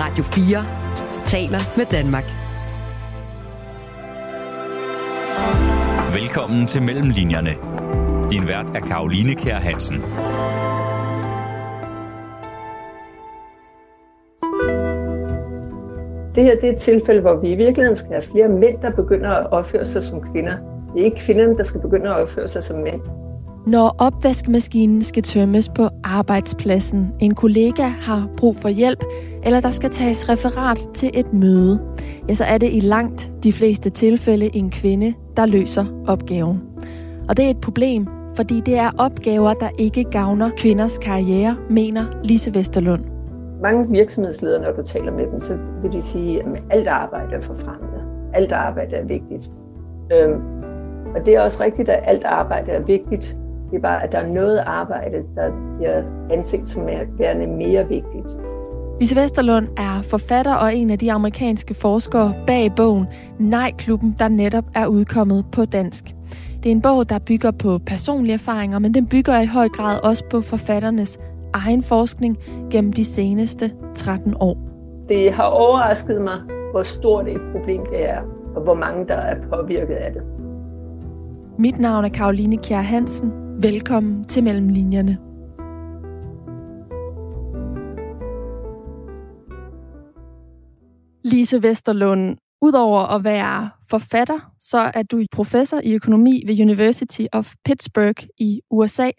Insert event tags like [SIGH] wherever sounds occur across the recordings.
Radio 4 taler med Danmark. Velkommen til Mellemlinjerne. Din vært er Karoline Kær Hansen. Det her det er et tilfælde, hvor vi i virkeligheden skal have flere mænd, der begynder at opføre sig som kvinder. Det er ikke kvinderne, der skal begynde at opføre sig som mænd. Når opvaskemaskinen skal tømmes på arbejdspladsen, en kollega har brug for hjælp, eller der skal tages referat til et møde, ja, så er det i langt de fleste tilfælde en kvinde, der løser opgaven. Og det er et problem, fordi det er opgaver, der ikke gavner kvinders karriere, mener Lise Vesterlund. Mange virksomhedsledere, når du taler med dem, så vil de sige, at alt arbejde er forfremmende. Alt arbejde er vigtigt. Øhm, og det er også rigtigt, at alt arbejde er vigtigt. Det er bare, at der er noget arbejde, der bliver anset som værende mere vigtigt. Lise Vesterlund er forfatter og en af de amerikanske forskere bag bogen Nej-klubben, der netop er udkommet på dansk. Det er en bog, der bygger på personlige erfaringer, men den bygger i høj grad også på forfatternes egen forskning gennem de seneste 13 år. Det har overrasket mig, hvor stort et problem det er, og hvor mange der er påvirket af det. Mit navn er Karoline Kjær Hansen. Velkommen til Mellemlinjerne. Lise Vesterlund, udover at være forfatter, så er du professor i økonomi ved University of Pittsburgh i USA.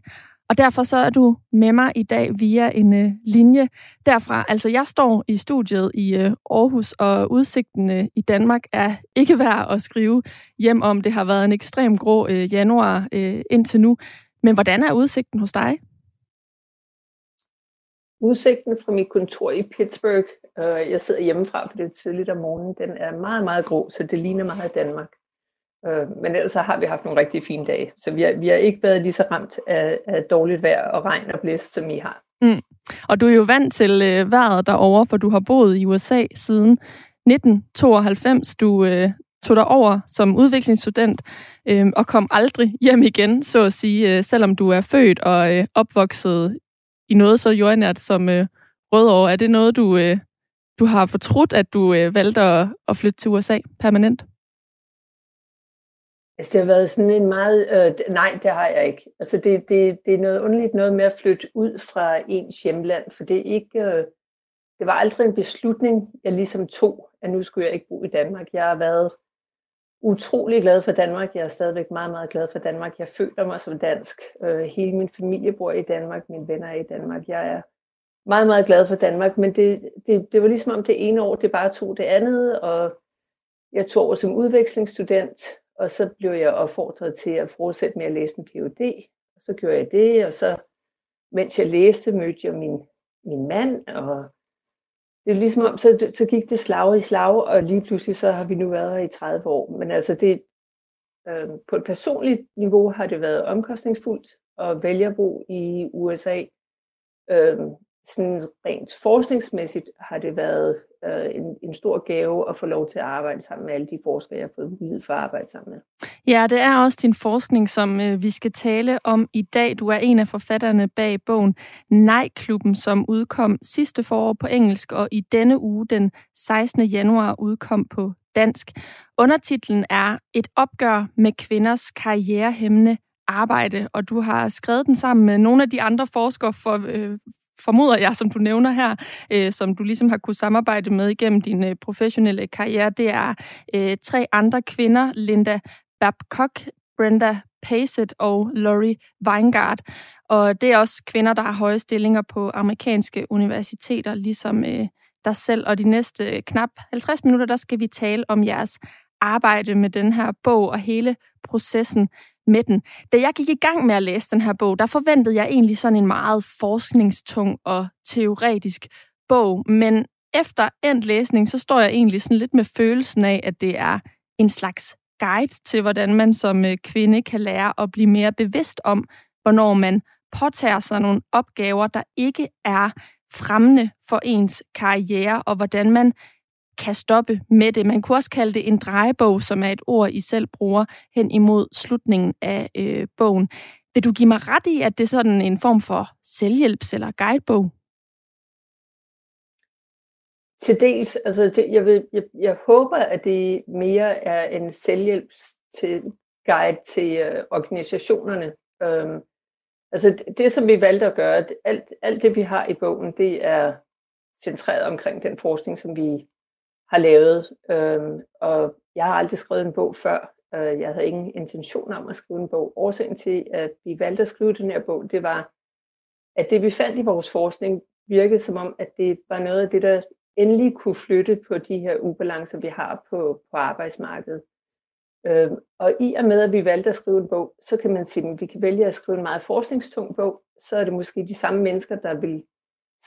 Og derfor så er du med mig i dag via en uh, linje derfra. Altså jeg står i studiet i uh, Aarhus, og udsigten uh, i Danmark er ikke [LAUGHS] værd at skrive hjem om. Det har været en ekstrem grå uh, januar uh, indtil nu. Men hvordan er udsigten hos dig? Udsigten fra mit kontor i Pittsburgh, øh, jeg sidder hjemmefra, for det er tidligt om morgenen, den er meget, meget grå, så det ligner meget Danmark. Øh, men ellers så har vi haft nogle rigtig fine dage, så vi har, vi har ikke været lige så ramt af, af dårligt vejr og regn og blæst, som I har. Mm. Og du er jo vant til øh, vejret derovre, for du har boet i USA siden 1992. Du øh, tog dig over som udviklingsstudent øh, og kom aldrig hjem igen, så at sige, øh, selvom du er født og øh, opvokset i noget så jordnært som øh, Rødovre. Er det noget, du, øh, du har fortrudt, at du øh, valgte at, at flytte til USA permanent? Altså, det har været sådan en meget... Øh, nej, det har jeg ikke. Altså, det, det, det er noget underligt noget med at flytte ud fra ens hjemland, for det er ikke... Øh, det var aldrig en beslutning, jeg ligesom tog, at nu skulle jeg ikke bo i Danmark. Jeg har været utrolig glad for Danmark. Jeg er stadigvæk meget, meget glad for Danmark. Jeg føler mig som dansk. Øh, hele min familie bor i Danmark. Mine venner er i Danmark. Jeg er meget, meget glad for Danmark. Men det, det, det var ligesom om det ene år, det bare tog det andet. Og jeg tog over som udvekslingsstudent. Og så blev jeg opfordret til at fortsætte med at læse en Ph.D. Og så gjorde jeg det. Og så, mens jeg læste, mødte jeg min, min mand. Og det er ligesom om, så, så gik det slag i slag, og lige pludselig så har vi nu været her i 30 år. Men altså det, øh, på et personligt niveau har det været omkostningsfuldt at vælge at bo i USA. Øh, sådan rent forskningsmæssigt har det været øh, en, en stor gave at få lov til at arbejde sammen med alle de forskere, jeg har fået mulighed for at arbejde sammen med. Ja, det er også din forskning, som øh, vi skal tale om i dag. Du er en af forfatterne bag bogen Nej-klubben, som udkom sidste forår på engelsk, og i denne uge, den 16. januar, udkom på dansk. Undertitlen er Et opgør med kvinders karrierehemmende arbejde, og du har skrevet den sammen med nogle af de andre forskere for, øh, formoder jeg, som du nævner her, øh, som du ligesom har kunne samarbejde med igennem din øh, professionelle karriere, det er øh, tre andre kvinder, Linda Babcock, Brenda Pacet og Laurie Weingart. Og det er også kvinder, der har høje stillinger på amerikanske universiteter, ligesom øh, dig selv. Og de næste øh, knap 50 minutter, der skal vi tale om jeres arbejde med den her bog og hele processen med den. Da jeg gik i gang med at læse den her bog, der forventede jeg egentlig sådan en meget forskningstung og teoretisk bog, men efter endt læsning, så står jeg egentlig sådan lidt med følelsen af, at det er en slags guide til, hvordan man som øh, kvinde kan lære at blive mere bevidst om, hvornår man påtager sig nogle opgaver, der ikke er fremmende for ens karriere, og hvordan man kan stoppe med det. Man kunne også kalde det en drejebog, som er et ord, I selv bruger hen imod slutningen af øh, bogen. Vil du give mig ret i, at det er sådan en form for selvhjælps- eller guidebog? til dels. Altså, det, jeg, vil, jeg, jeg håber, at det mere er en selvhjælp til guide til øh, organisationerne. Øhm, altså det, det, som vi valgte at gøre, alt, alt det vi har i bogen, det er centreret omkring den forskning, som vi har lavet. Øh, og jeg har aldrig skrevet en bog før. Øh, jeg havde ingen intention om at skrive en bog. Årsagen til, at vi valgte at skrive den her bog, det var, at det vi fandt i vores forskning, virkede som om, at det var noget af det, der endelig kunne flytte på de her ubalancer, vi har på, på arbejdsmarkedet. Øh, og i og med, at vi valgte at skrive en bog, så kan man sige, at vi kan vælge at skrive en meget forskningstung bog, så er det måske de samme mennesker, der vil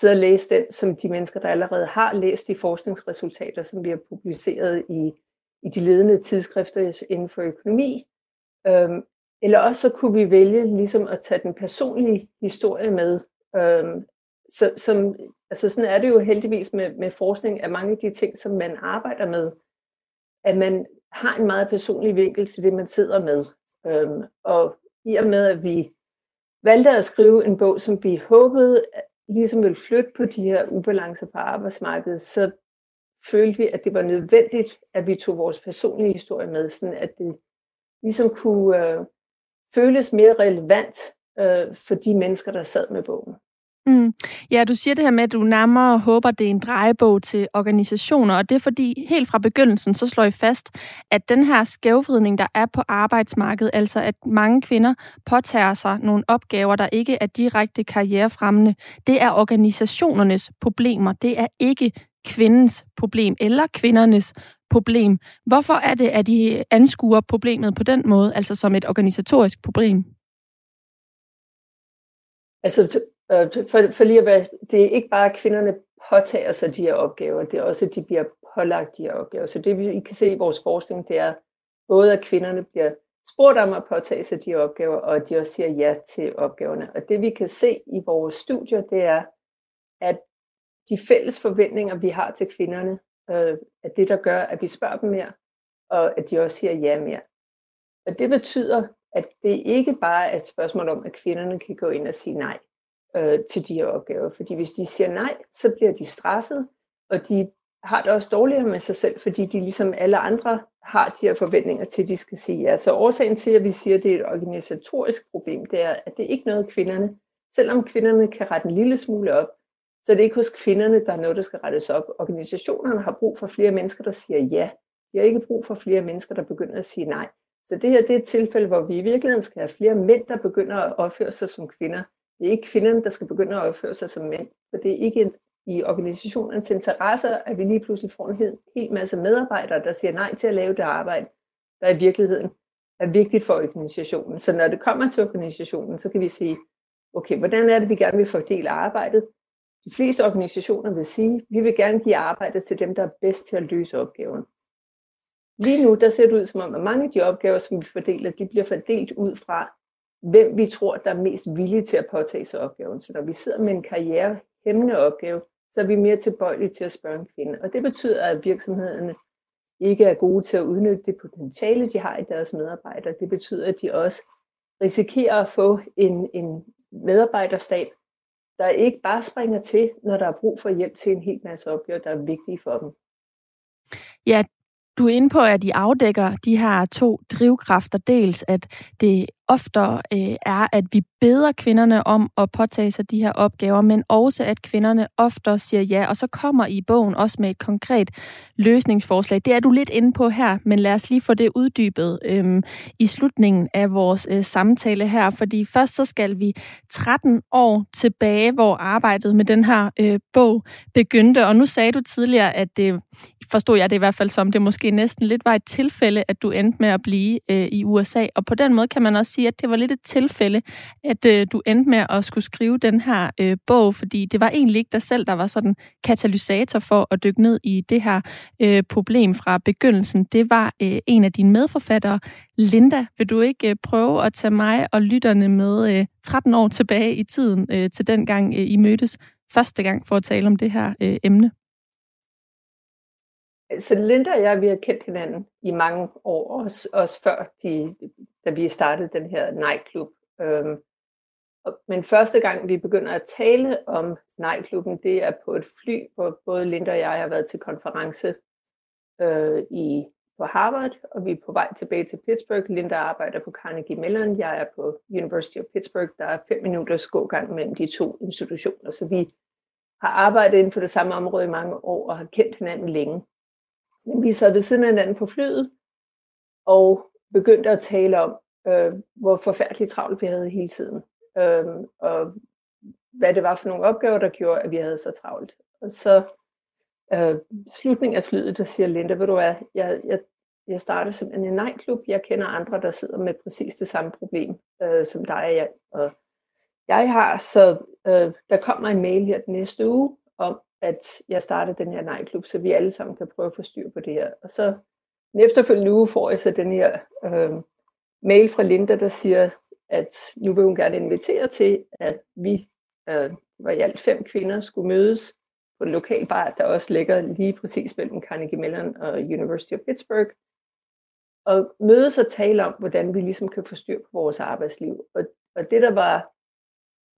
sidde og læse den, som de mennesker, der allerede har læst de forskningsresultater, som vi har publiceret i, i de ledende tidsskrifter inden for økonomi. Øhm, eller også så kunne vi vælge ligesom at tage den personlige historie med. Øhm, så, som, altså sådan er det jo heldigvis med, med forskning, at mange af de ting, som man arbejder med, at man har en meget personlig vinkel til det, man sidder med. Øhm, og i og med, at vi valgte at skrive en bog, som vi håbede ligesom ville flytte på de her ubalancer på arbejdsmarkedet, så følte vi, at det var nødvendigt, at vi tog vores personlige historie med, sådan at det ligesom kunne øh, føles mere relevant øh, for de mennesker, der sad med bogen. Mm. Ja, du siger det her med, at du nærmere håber, det er en drejebog til organisationer, og det er fordi helt fra begyndelsen, så slår I fast, at den her skævvridning, der er på arbejdsmarkedet, altså at mange kvinder påtager sig nogle opgaver, der ikke er direkte karrierefremmende, det er organisationernes problemer, det er ikke kvindens problem eller kvindernes problem. Hvorfor er det, at I anskuer problemet på den måde, altså som et organisatorisk problem? Altså, Øh, for, for lige at være, det er ikke bare, at kvinderne påtager sig de her opgaver, det er også, at de bliver pålagt de her opgaver. Så det vi kan se i vores forskning, det er både, at kvinderne bliver spurgt om at påtage sig de her opgaver, og at de også siger ja til opgaverne. Og det vi kan se i vores studier, det er, at de fælles forventninger, vi har til kvinderne, øh, er det, der gør, at vi spørger dem mere, og at de også siger ja mere. Og det betyder, at det ikke bare er et spørgsmål om, at kvinderne kan gå ind og sige nej øh, til de her opgaver. Fordi hvis de siger nej, så bliver de straffet, og de har det også dårligere med sig selv, fordi de ligesom alle andre har de her forventninger til, at de skal sige ja. Så årsagen til, at vi siger, at det er et organisatorisk problem, det er, at det ikke er noget kvinderne, selvom kvinderne kan rette en lille smule op, så det er ikke hos kvinderne, der er noget, der skal rettes op. Organisationerne har brug for flere mennesker, der siger ja. De har ikke brug for flere mennesker, der begynder at sige nej. Så det her det er et tilfælde, hvor vi i virkeligheden skal have flere mænd, der begynder at opføre sig som kvinder, det er ikke kvinderne, der skal begynde at opføre sig som mænd, for det er ikke i organisationens interesse, at vi lige pludselig får en hel masse medarbejdere, der siger nej til at lave det arbejde, der i virkeligheden er vigtigt for organisationen. Så når det kommer til organisationen, så kan vi sige, okay, hvordan er det, vi gerne vil fordele arbejdet? De fleste organisationer vil sige, vi vil gerne give arbejde til dem, der er bedst til at løse opgaven. Lige nu, der ser det ud som om, at mange af de opgaver, som vi fordeler, de bliver fordelt ud fra, hvem vi tror, der er mest villige til at påtage sig opgaven. Så når vi sidder med en karrierehæmmende opgave, så er vi mere tilbøjelige til at spørge en kvinde. Og det betyder, at virksomhederne ikke er gode til at udnytte det potentiale, de har i deres medarbejdere. Det betyder, at de også risikerer at få en, en medarbejderstab, der ikke bare springer til, når der er brug for hjælp til en hel masse opgaver, der er vigtige for dem. Ja, du er inde på, at de afdækker de her to drivkræfter. Dels, at det oftere øh, er, at vi beder kvinderne om at påtage sig de her opgaver, men også, at kvinderne oftere siger ja. Og så kommer I bogen også med et konkret løsningsforslag. Det er du lidt inde på her, men lad os lige få det uddybet øh, i slutningen af vores øh, samtale her. Fordi først så skal vi 13 år tilbage, hvor arbejdet med den her øh, bog begyndte. Og nu sagde du tidligere, at det forstod jeg det i hvert fald som, det måske næsten lidt var et tilfælde, at du endte med at blive øh, i USA. Og på den måde kan man også sige, at det var lidt et tilfælde, at øh, du endte med at skulle skrive den her øh, bog, fordi det var egentlig ikke dig selv, der var sådan katalysator for at dykke ned i det her øh, problem fra begyndelsen. Det var øh, en af dine medforfattere, Linda. Vil du ikke øh, prøve at tage mig og lytterne med øh, 13 år tilbage i tiden øh, til den gang, øh, I mødtes første gang for at tale om det her øh, emne? Så Linda og jeg, vi har kendt hinanden i mange år, også, også før, de, da vi startede den her nightclub. Øhm, Men første gang, vi begynder at tale om nejklubben, det er på et fly, hvor både Linda og jeg har været til konference øh, i, på Harvard, og vi er på vej tilbage til Pittsburgh. Linda arbejder på Carnegie Mellon, jeg er på University of Pittsburgh. Der er fem minutters gågang mellem de to institutioner, så vi har arbejdet inden for det samme område i mange år og har kendt hinanden længe. Vi sad ved siden af hinanden på flyet og begyndte at tale om, øh, hvor forfærdeligt travlt vi havde hele tiden. Øh, og hvad det var for nogle opgaver, der gjorde, at vi havde så travlt. Og så øh, slutningen af flyet, der siger Linda, ved du hvad, jeg, jeg, jeg starter simpelthen en nightclub. Jeg kender andre, der sidder med præcis det samme problem, øh, som dig og jeg. Og jeg har, så øh, der kommer en mail her den næste uge, om at jeg starter den her nightclub, så vi alle sammen kan prøve at få styr på det her. Og så den efterfølgende uge får jeg så den her øh, mail fra Linda, der siger, at nu vil hun gerne invitere til, at vi, øh, var i alt fem kvinder, skulle mødes på en lokal bar, der også ligger lige præcis mellem Carnegie Mellon og University of Pittsburgh, og mødes og tale om, hvordan vi ligesom kan få styr på vores arbejdsliv. Og, og det der var,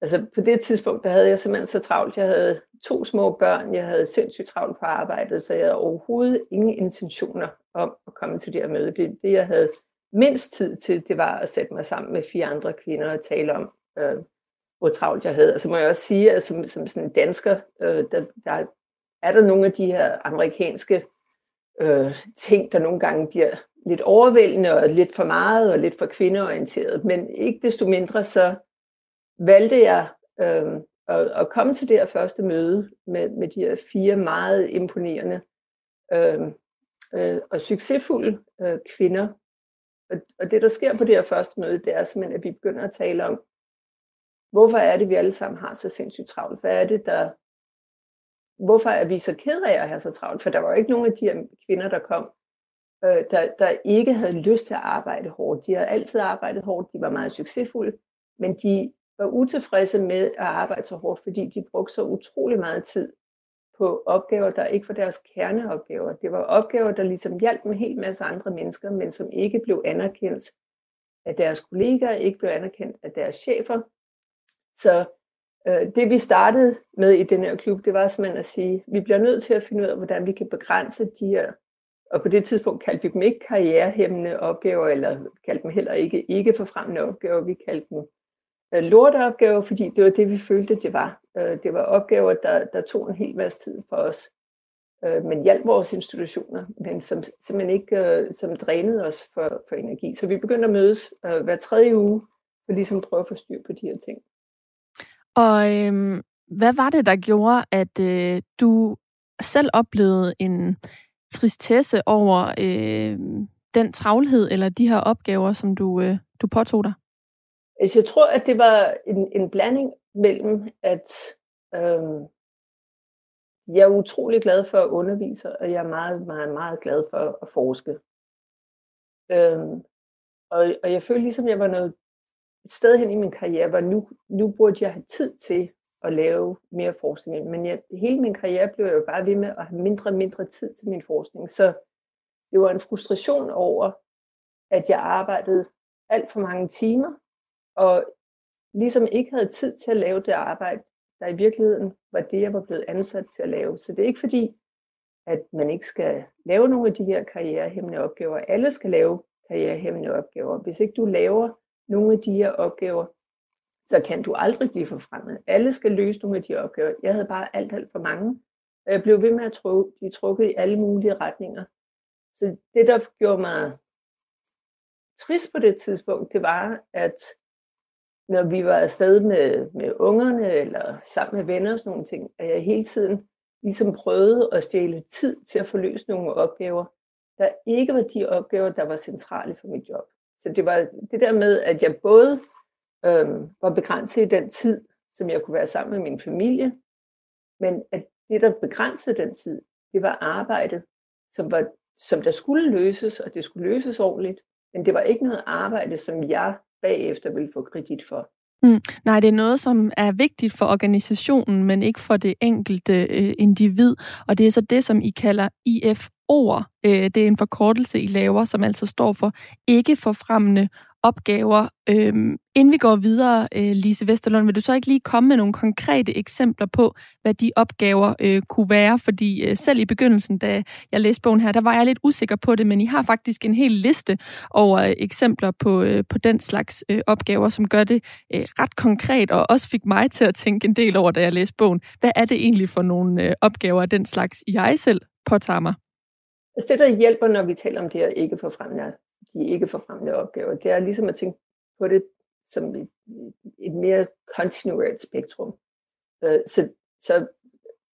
altså på det tidspunkt, der havde jeg simpelthen så travlt. Jeg havde to små børn, jeg havde sindssygt travlt på arbejdet, så jeg havde overhovedet ingen intentioner om at komme til det her møde. Det, det jeg havde mindst tid til, det var at sætte mig sammen med fire andre kvinder og tale om, øh, hvor travlt jeg havde. Og så må jeg også sige, at som, som sådan en dansker, øh, der, der er der nogle af de her amerikanske øh, ting, der nogle gange bliver lidt overvældende og lidt for meget og lidt for kvindeorienteret. Men ikke desto mindre så valgte jeg øh, at, at komme til det her første møde med, med de her fire meget imponerende øh, øh, og succesfulde øh, kvinder. Og, og det, der sker på det her første møde, det er simpelthen, at vi begynder at tale om, hvorfor er det, vi alle sammen har så sindssygt travlt? Hvad er det, der... Hvorfor er vi så ked af at have så travlt? For der var jo ikke nogen af de her kvinder, der kom, øh, der, der ikke havde lyst til at arbejde hårdt. De har altid arbejdet hårdt, de var meget succesfulde, men de var utilfredse med at arbejde så hårdt, fordi de brugte så utrolig meget tid på opgaver, der ikke var deres kerneopgaver. Det var opgaver, der ligesom hjalp en hel masse andre mennesker, men som ikke blev anerkendt af deres kollegaer, ikke blev anerkendt af deres chefer. Så øh, det vi startede med i den her klub, det var simpelthen at sige, at vi bliver nødt til at finde ud af, hvordan vi kan begrænse de her, og på det tidspunkt kaldte vi dem ikke karrierehæmmende opgaver, eller kaldte dem heller ikke ikke forfremmende opgaver, vi kaldte dem Øh, lorteopgaver, fordi det var det, vi følte, det var. Øh, det var opgaver, der, der tog en hel masse tid for os, øh, men hjalp vores institutioner, men som simpelthen ikke som drænede os for, for energi. Så vi begyndte at mødes hver tredje uge, for ligesom at prøve at få styr på de her ting. Og øhm, hvad var det, der gjorde, at øh, du selv oplevede en tristesse over øh, den travlhed eller de her opgaver, som du, øh, du påtog dig? Altså, jeg tror, at det var en, en blanding mellem, at øh, jeg er utrolig glad for at undervise, og jeg er meget, meget, meget glad for at forske. Øh, og, og jeg følte ligesom, jeg var noget et sted hen i min karriere, hvor nu, nu burde jeg have tid til at lave mere forskning. Men jeg, hele min karriere blev jeg jo bare ved med at have mindre og mindre tid til min forskning. Så det var en frustration over, at jeg arbejdede alt for mange timer, og ligesom ikke havde tid til at lave det arbejde, der i virkeligheden var det, jeg var blevet ansat til at lave. Så det er ikke fordi, at man ikke skal lave nogle af de her karrierehæmmende opgaver. Alle skal lave karrierehæmmende opgaver. Hvis ikke du laver nogle af de her opgaver, så kan du aldrig blive forfremmet. Alle skal løse nogle af de opgaver. Jeg havde bare alt, alt for mange. Og jeg blev ved med at blive trukket i alle mulige retninger. Så det, der gjorde mig trist på det tidspunkt, det var, at når vi var afsted med, med ungerne eller sammen med venner og sådan nogle ting, at jeg hele tiden ligesom prøvede at stjæle tid til at få løst nogle opgaver, der ikke var de opgaver, der var centrale for mit job. Så det var det der med, at jeg både øh, var begrænset i den tid, som jeg kunne være sammen med min familie, men at det, der begrænsede den tid, det var arbejdet, som, var, som der skulle løses, og det skulle løses ordentligt, men det var ikke noget arbejde, som jeg bagefter vil få kredit for. Mm. Nej, det er noget, som er vigtigt for organisationen, men ikke for det enkelte øh, individ. Og det er så det, som I kalder IFO'er. Øh, det er en forkortelse, I laver, som altså står for ikke forfremmende opgaver. Øhm, inden vi går videre, øh, Lise Vesterlund, vil du så ikke lige komme med nogle konkrete eksempler på, hvad de opgaver øh, kunne være? Fordi øh, selv i begyndelsen, da jeg læste bogen her, der var jeg lidt usikker på det, men I har faktisk en hel liste over øh, eksempler på, øh, på den slags øh, opgaver, som gør det øh, ret konkret, og også fik mig til at tænke en del over, da jeg læste bogen. Hvad er det egentlig for nogle øh, opgaver af den slags, jeg selv påtager mig? Altså det, der hjælper, når vi taler om det her ikke forfremmende, de ikke forfremmende opgaver, det er ligesom at tænke på det som et, et mere kontinuert spektrum. Øh, så, så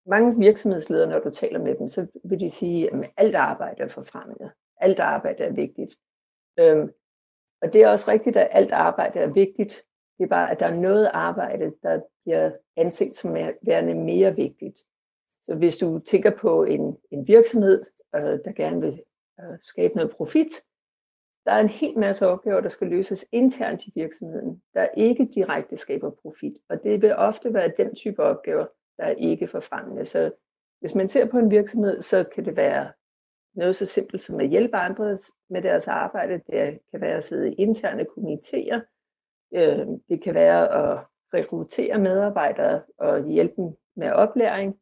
mange virksomhedsledere, når du taler med dem, så vil de sige, at alt arbejde er forfremmende. Alt arbejde er vigtigt. Øhm, og det er også rigtigt, at alt arbejde er vigtigt. Det er bare, at der er noget arbejde, der bliver anset som værende mere vigtigt. Så hvis du tænker på en, en virksomhed, øh, der gerne vil øh, skabe noget profit, der er en hel masse opgaver, der skal løses internt i virksomheden, der ikke direkte skaber profit. Og det vil ofte være den type opgaver, der er ikke forfremmende. Så hvis man ser på en virksomhed, så kan det være noget så simpelt som at hjælpe andre med deres arbejde. Det kan være at sidde i interne komitéer. Øh, det kan være at rekruttere medarbejdere og hjælpe dem med oplæring.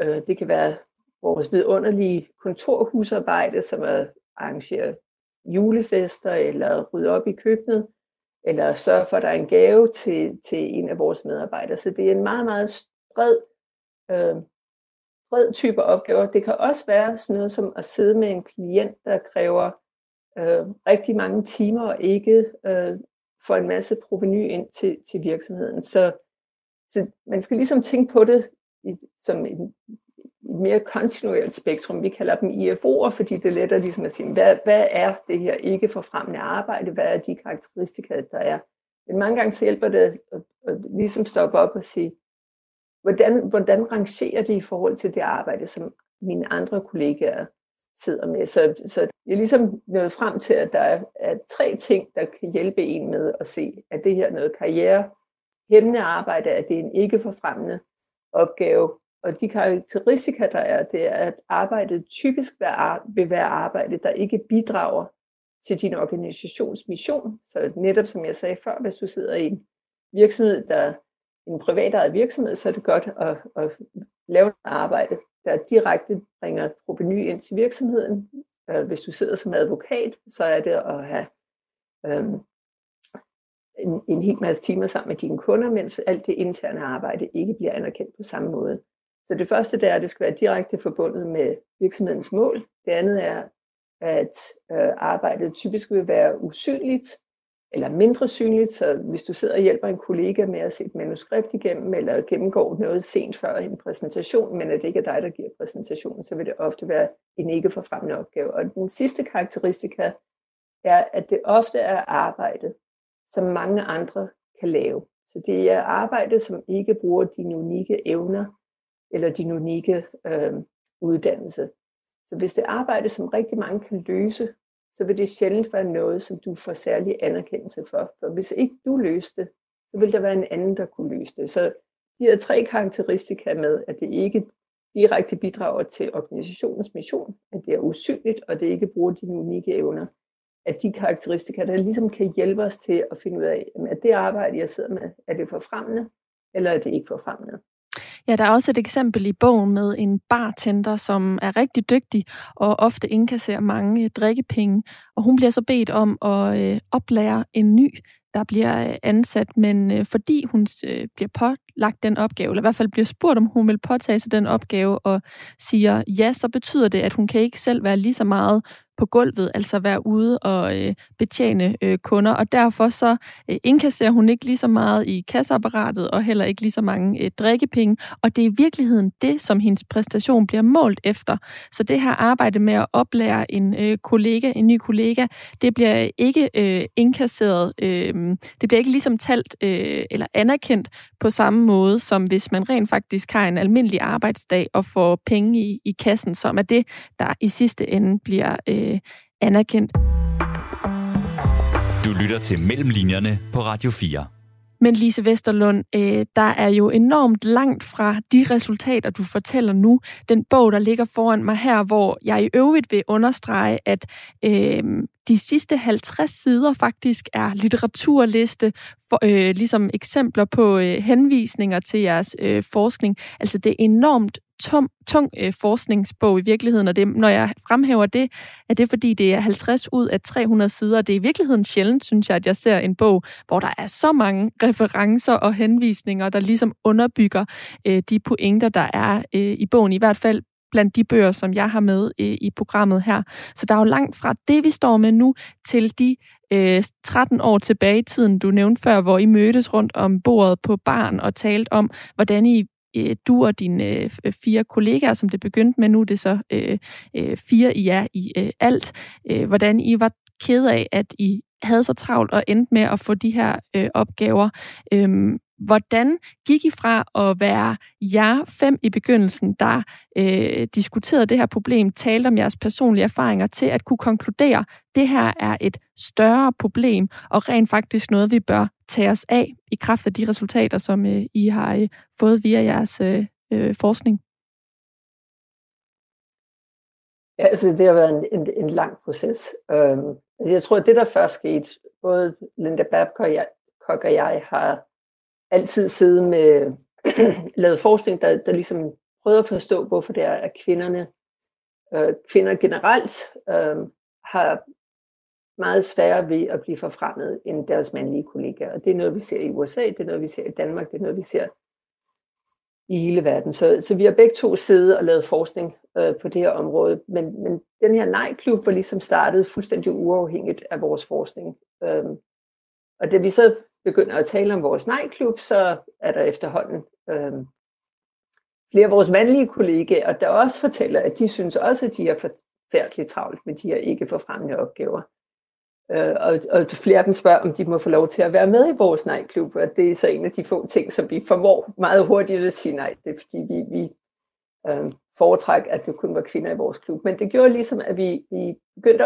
Øh, det kan være vores vidunderlige kontorhusarbejde, som er arrangere julefester, eller rydde op i køkkenet, eller sørge for, at der er en gave til, til en af vores medarbejdere. Så det er en meget, meget bred, øh, bred type opgaver. Det kan også være sådan noget som at sidde med en klient, der kræver øh, rigtig mange timer og ikke øh, får en masse proveny ind til, til virksomheden. Så, så man skal ligesom tænke på det i, som en mere kontinuerligt spektrum. Vi kalder dem IFO'er, fordi det er lettere ligesom at sige, hvad, hvad er det her ikke forfremmende arbejde? Hvad er de karakteristika, der er? Men mange gange så hjælper det at, at, at ligesom stoppe op og sige, hvordan, hvordan rangerer det i forhold til det arbejde, som mine andre kollegaer sidder med. Så, så jeg er ligesom nået frem til, at der er, er tre ting, der kan hjælpe en med at se, at det her noget karriere, hæmmende arbejde, at det er en ikke forfremmende opgave, og de karakteristika, der er, det er, at arbejdet typisk vil være arbejde, der ikke bidrager til din organisations mission. Så netop som jeg sagde før, hvis du sidder i en virksomhed, der en privat virksomhed, så er det godt at, at lave et arbejde, der direkte bringer proveny ind til virksomheden. Øh, hvis du sidder som advokat, så er det at have øhm, en, en hel masse timer sammen med dine kunder, mens alt det interne arbejde ikke bliver anerkendt på samme måde. Så det første det er, at det skal være direkte forbundet med virksomhedens mål. Det andet er, at øh, arbejdet typisk vil være usynligt eller mindre synligt, så hvis du sidder og hjælper en kollega med at se et manuskript igennem, eller gennemgår noget sent før en præsentation, men at det ikke er dig, der giver præsentationen, så vil det ofte være en ikke forfremmende opgave. Og den sidste karakteristika er, at det ofte er arbejde, som mange andre kan lave. Så det er arbejde, som ikke bruger dine unikke evner eller din unikke øh, uddannelse. Så hvis det er arbejde, som rigtig mange kan løse, så vil det sjældent være noget, som du får særlig anerkendelse for. For hvis ikke du løste det, så vil der være en anden, der kunne løse det. Så de her tre karakteristika med, at det ikke direkte bidrager til organisationens mission, at det er usynligt, og det ikke bruger dine unikke evner, at de karakteristika, der ligesom kan hjælpe os til at finde ud af, at det arbejde, jeg sidder med, er det forfremmende, eller er det ikke forfremmende. Ja, der er også et eksempel i bogen med en bartender, som er rigtig dygtig og ofte indkasserer mange øh, drikkepenge. Og hun bliver så bedt om at øh, oplære en ny, der bliver øh, ansat, men øh, fordi hun øh, bliver pålagt den opgave, eller i hvert fald bliver spurgt, om hun vil påtage sig den opgave, og siger ja, så betyder det, at hun kan ikke selv være lige så meget på gulvet, altså være ude og øh, betjene øh, kunder, og derfor så øh, indkasserer hun ikke lige så meget i kasseapparatet, og heller ikke lige så mange øh, drikkepenge, og det er i virkeligheden det, som hendes præstation bliver målt efter. Så det her arbejde med at oplære en øh, kollega, en ny kollega, det bliver ikke øh, indkasseret, øh, det bliver ikke ligesom talt øh, eller anerkendt på samme måde, som hvis man rent faktisk har en almindelig arbejdsdag og får penge i, i kassen, som er det, der i sidste ende bliver øh, øh, anerkendt. Du lytter til Mellemlinjerne på Radio 4. Men Lise Vesterlund, øh, der er jo enormt langt fra de resultater, du fortæller nu. Den bog, der ligger foran mig her, hvor jeg i øvrigt vil understrege, at øh, de sidste 50 sider faktisk er litteraturliste, for, øh, ligesom eksempler på øh, henvisninger til jeres øh, forskning. Altså det er enormt tom, tung øh, forskningsbog i virkeligheden, og det, når jeg fremhæver det, er det fordi, det er 50 ud af 300 sider. Det er i virkeligheden sjældent, synes jeg, at jeg ser en bog, hvor der er så mange [LAUGHS] referencer og henvisninger, der ligesom underbygger øh, de pointer, der er øh, i bogen. I hvert fald blandt de bøger, som jeg har med øh, i programmet her. Så der er jo langt fra det, vi står med nu, til de øh, 13 år tilbage i tiden, du nævnte før, hvor I mødtes rundt om bordet på barn og talte om, hvordan I øh, du og dine øh, fire kollegaer, som det begyndte med nu, det så øh, øh, fire I er i øh, alt, øh, hvordan I var ked af, at I havde så travlt og endte med at få de her øh, opgaver. øh, hvordan gik I fra at være jer fem i begyndelsen, der øh, diskuterede det her problem, talte om jeres personlige erfaringer, til at kunne konkludere, at det her er et større problem, og rent faktisk noget, vi bør tage os af i kraft af de resultater, som øh, I har øh, fået via jeres øh, øh, forskning? Ja, altså det har været en, en, en lang proces. Øhm, altså jeg tror, at det der først skete, både Linda Babcock og jeg, og jeg har altid siddet med [CLEARS THROAT] lavet forskning, der, der ligesom prøver at forstå, hvorfor det er, at kvinderne, øh, kvinder generelt øh, har meget sværere ved at blive forfremmet end deres mandlige kollegaer. Og det er noget, vi ser i USA, det er noget, vi ser i Danmark, det er noget, vi ser i hele verden. Så, så vi har begge to siddet og lavet forskning øh, på det her område. Men, men den her nej-klub var ligesom startet fuldstændig uafhængigt af vores forskning. Øh, og da vi så begynder at tale om vores nejklub, så er der efterhånden øh, flere af vores mandlige kollegaer, der også fortæller, at de synes også, at de er forfærdeligt travlt med de her ikke forfremmende opgaver. Øh, og, og flere af dem spørger, om de må få lov til at være med i vores nejklub, og det er så en af de få ting, som vi formår meget hurtigt at sige nej. Det er fordi, vi, vi øh, foretrækker, at det kun var kvinder i vores klub. Men det gjorde ligesom, at vi, vi begyndte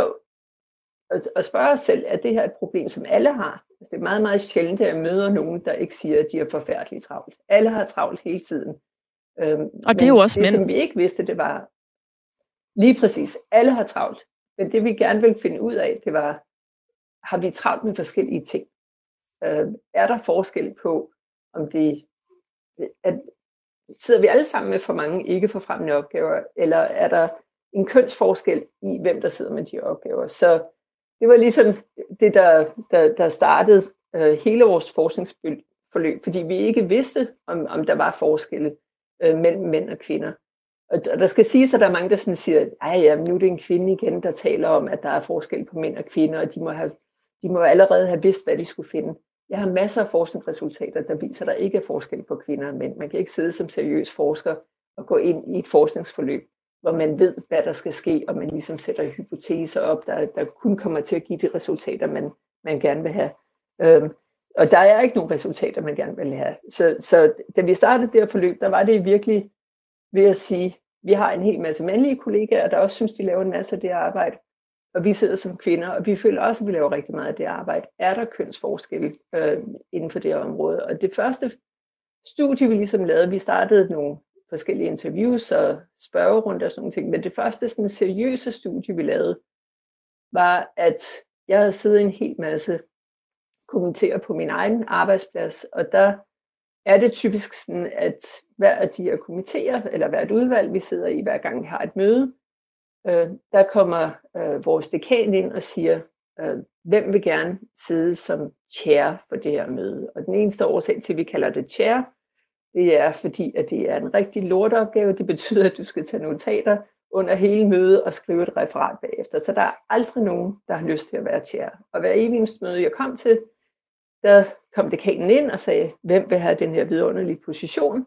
at, at, spørge os selv, at det her er et problem, som alle har. Altså, det er meget, meget sjældent, at jeg møder nogen, der ikke siger, at de er forfærdeligt travlt. Alle har travlt hele tiden. Øhm, og det er jo også det, mænd. som vi ikke vidste, det var lige præcis, alle har travlt. Men det vi gerne ville finde ud af, det var, har vi travlt med forskellige ting? Øh, er der forskel på, om det at, sidder vi alle sammen med for mange ikke forfremmende opgaver, eller er der en kønsforskel i, hvem der sidder med de opgaver? Så det var ligesom det, der, der, der startede øh, hele vores forskningsforløb, fordi vi ikke vidste, om, om der var forskelle øh, mellem mænd og kvinder. Og, og der skal siges, at der er mange, der sådan siger, at ja, nu er det en kvinde igen, der taler om, at der er forskel på mænd og kvinder, og de må, have, de må allerede have vidst, hvad de skulle finde. Jeg har masser af forskningsresultater, der viser, at der ikke er forskel på kvinder og mænd. Man kan ikke sidde som seriøs forsker og gå ind i et forskningsforløb, hvor man ved, hvad der skal ske, og man ligesom sætter hypoteser op, der, der kun kommer til at give de resultater, man, man gerne vil have. Øhm, og der er ikke nogen resultater, man gerne vil have. Så, så da vi startede det her forløb, der var det virkelig ved at sige, vi har en hel masse mandlige kollegaer, der også synes, de laver en masse af det arbejde, og vi sidder som kvinder, og vi føler også, at vi laver rigtig meget af det arbejde. Er der kønsforskel øh, inden for det her område? Og det første studie, vi ligesom lavede, vi startede nogle forskellige interviews og spørgerunder og sådan nogle ting. Men det første sådan seriøse studie, vi lavede, var, at jeg havde siddet en hel masse kommentere på min egen arbejdsplads, og der er det typisk sådan, at hver af de her kommenterer, eller hvert udvalg, vi sidder i, hver gang vi har et møde, øh, der kommer øh, vores dekan ind og siger, øh, hvem vil gerne sidde som chair for det her møde. Og den eneste årsag til, at vi kalder det chair, det er fordi, at det er en rigtig lorteopgave. Det betyder, at du skal tage notater under hele mødet og skrive et referat bagefter. Så der er aldrig nogen, der har lyst til at være chair. Og hver eneste møde, jeg kom til, der kom dekanen ind og sagde, hvem vil have den her vidunderlige position?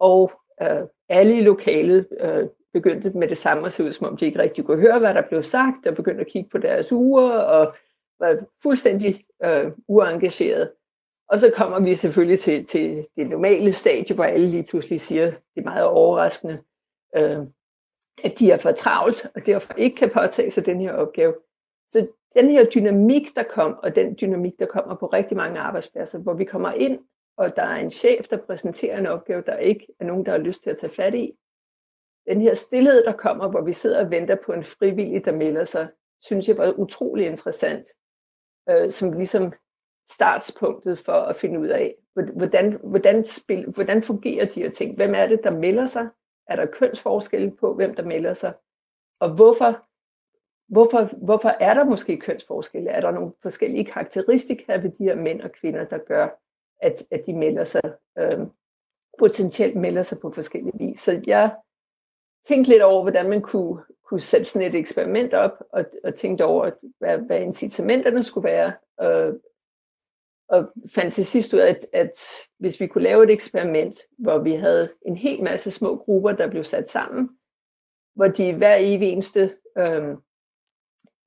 Og øh, alle i lokalet øh, begyndte med det samme at se ud, som om de ikke rigtig kunne høre, hvad der blev sagt, og begyndte at kigge på deres uger, og var fuldstændig øh, uengageret. Og så kommer vi selvfølgelig til, til det normale stadie, hvor alle lige pludselig siger, det er meget overraskende, øh, at de er for travlt, og derfor ikke kan påtage sig den her opgave. Så den her dynamik, der kom, og den dynamik, der kommer på rigtig mange arbejdspladser, hvor vi kommer ind, og der er en chef, der præsenterer en opgave, der ikke er nogen, der har lyst til at tage fat i. Den her stillhed, der kommer, hvor vi sidder og venter på en frivillig, der melder sig, synes jeg var utrolig interessant, øh, som ligesom startspunktet for at finde ud af, hvordan, hvordan, spil, hvordan fungerer de her ting? Hvem er det, der melder sig? Er der kønsforskelle på, hvem der melder sig? Og hvorfor, hvorfor, hvorfor er der måske kønsforskelle? Er der nogle forskellige karakteristika ved de her mænd og kvinder, der gør, at, at de melder sig, øh, potentielt melder sig på forskellige vis? Så jeg tænkte lidt over, hvordan man kunne, kunne sætte sådan et eksperiment op, og, og tænkte over, hvad, hvad incitamenterne skulle være, øh, og fandt til sidst ud af, at, at hvis vi kunne lave et eksperiment, hvor vi havde en hel masse små grupper, der blev sat sammen, hvor de hver evig eneste øh,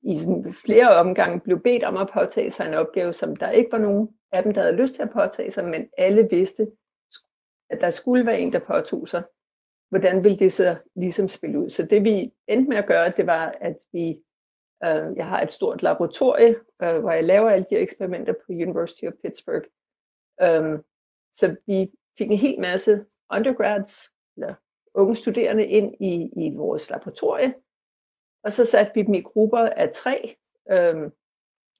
i sådan flere omgange blev bedt om at påtage sig en opgave, som der ikke var nogen af dem, der havde lyst til at påtage sig, men alle vidste, at der skulle være en, der påtog sig. Hvordan ville det så ligesom spille ud? Så det vi endte med at gøre, det var, at vi Øh, jeg har et stort laboratorie, øh, hvor jeg laver alle de her eksperimenter på University of Pittsburgh. Um, så vi fik en hel masse undergrads, eller unge studerende, ind i, i vores laboratorie. Og så satte vi dem i grupper af tre, um,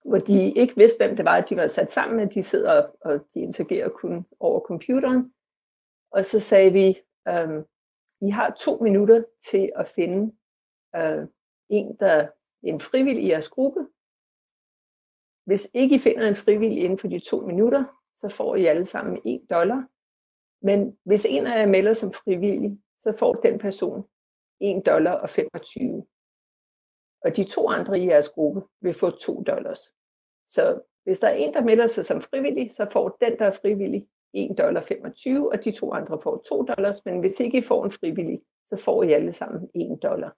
hvor de ikke vidste, hvem det var, at de var sat sammen med. De sidder og de interagerer kun over computeren. Og så sagde vi, um, I har to minutter til at finde uh, en, der en frivillig i jeres gruppe. Hvis ikke I finder en frivillig inden for de to minutter, så får I alle sammen 1 dollar. Men hvis en af jer melder som frivillig, så får den person 1 dollar og 25. Og de to andre i jeres gruppe vil få 2 dollars. Så hvis der er en, der melder sig som frivillig, så får den, der er frivillig, 1 dollar 25, og de to andre får 2 dollars. Men hvis ikke I får en frivillig, så får I alle sammen 1 dollar.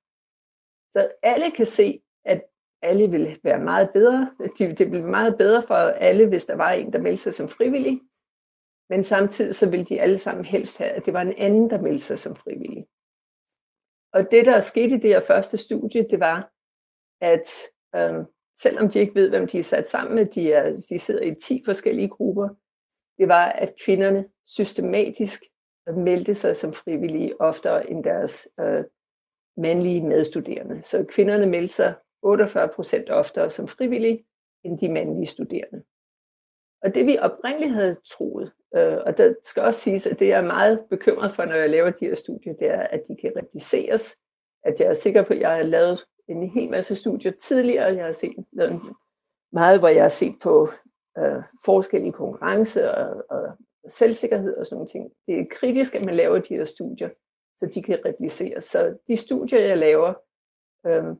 Så alle kan se, at alle ville være meget bedre. Det ville være meget bedre for alle, hvis der var en, der meldte sig som frivillig. Men samtidig så ville de alle sammen helst have, at det var en anden, der meldte sig som frivillig. Og det, der skete i det her første studie, det var, at øhm, selvom de ikke ved, hvem de er sat sammen med, de, er, de sidder i 10 forskellige grupper, det var, at kvinderne systematisk meldte sig som frivillige oftere end deres øh, mandlige medstuderende. Så kvinderne meldte sig 48 procent oftere som frivillige end de mandlige studerende. Og det vi oprindeligt havde troet, øh, og det skal også siges, at det jeg er meget bekymret for, når jeg laver de her studier, det er, at de kan repliceres. At jeg er sikker på, at jeg har lavet en hel masse studier tidligere. Jeg har set lavet meget, hvor jeg har set på øh, forskel i konkurrence og, og selvsikkerhed og sådan nogle ting. Det er kritisk, at man laver de her studier, så de kan repliceres. Så de studier, jeg laver, øh,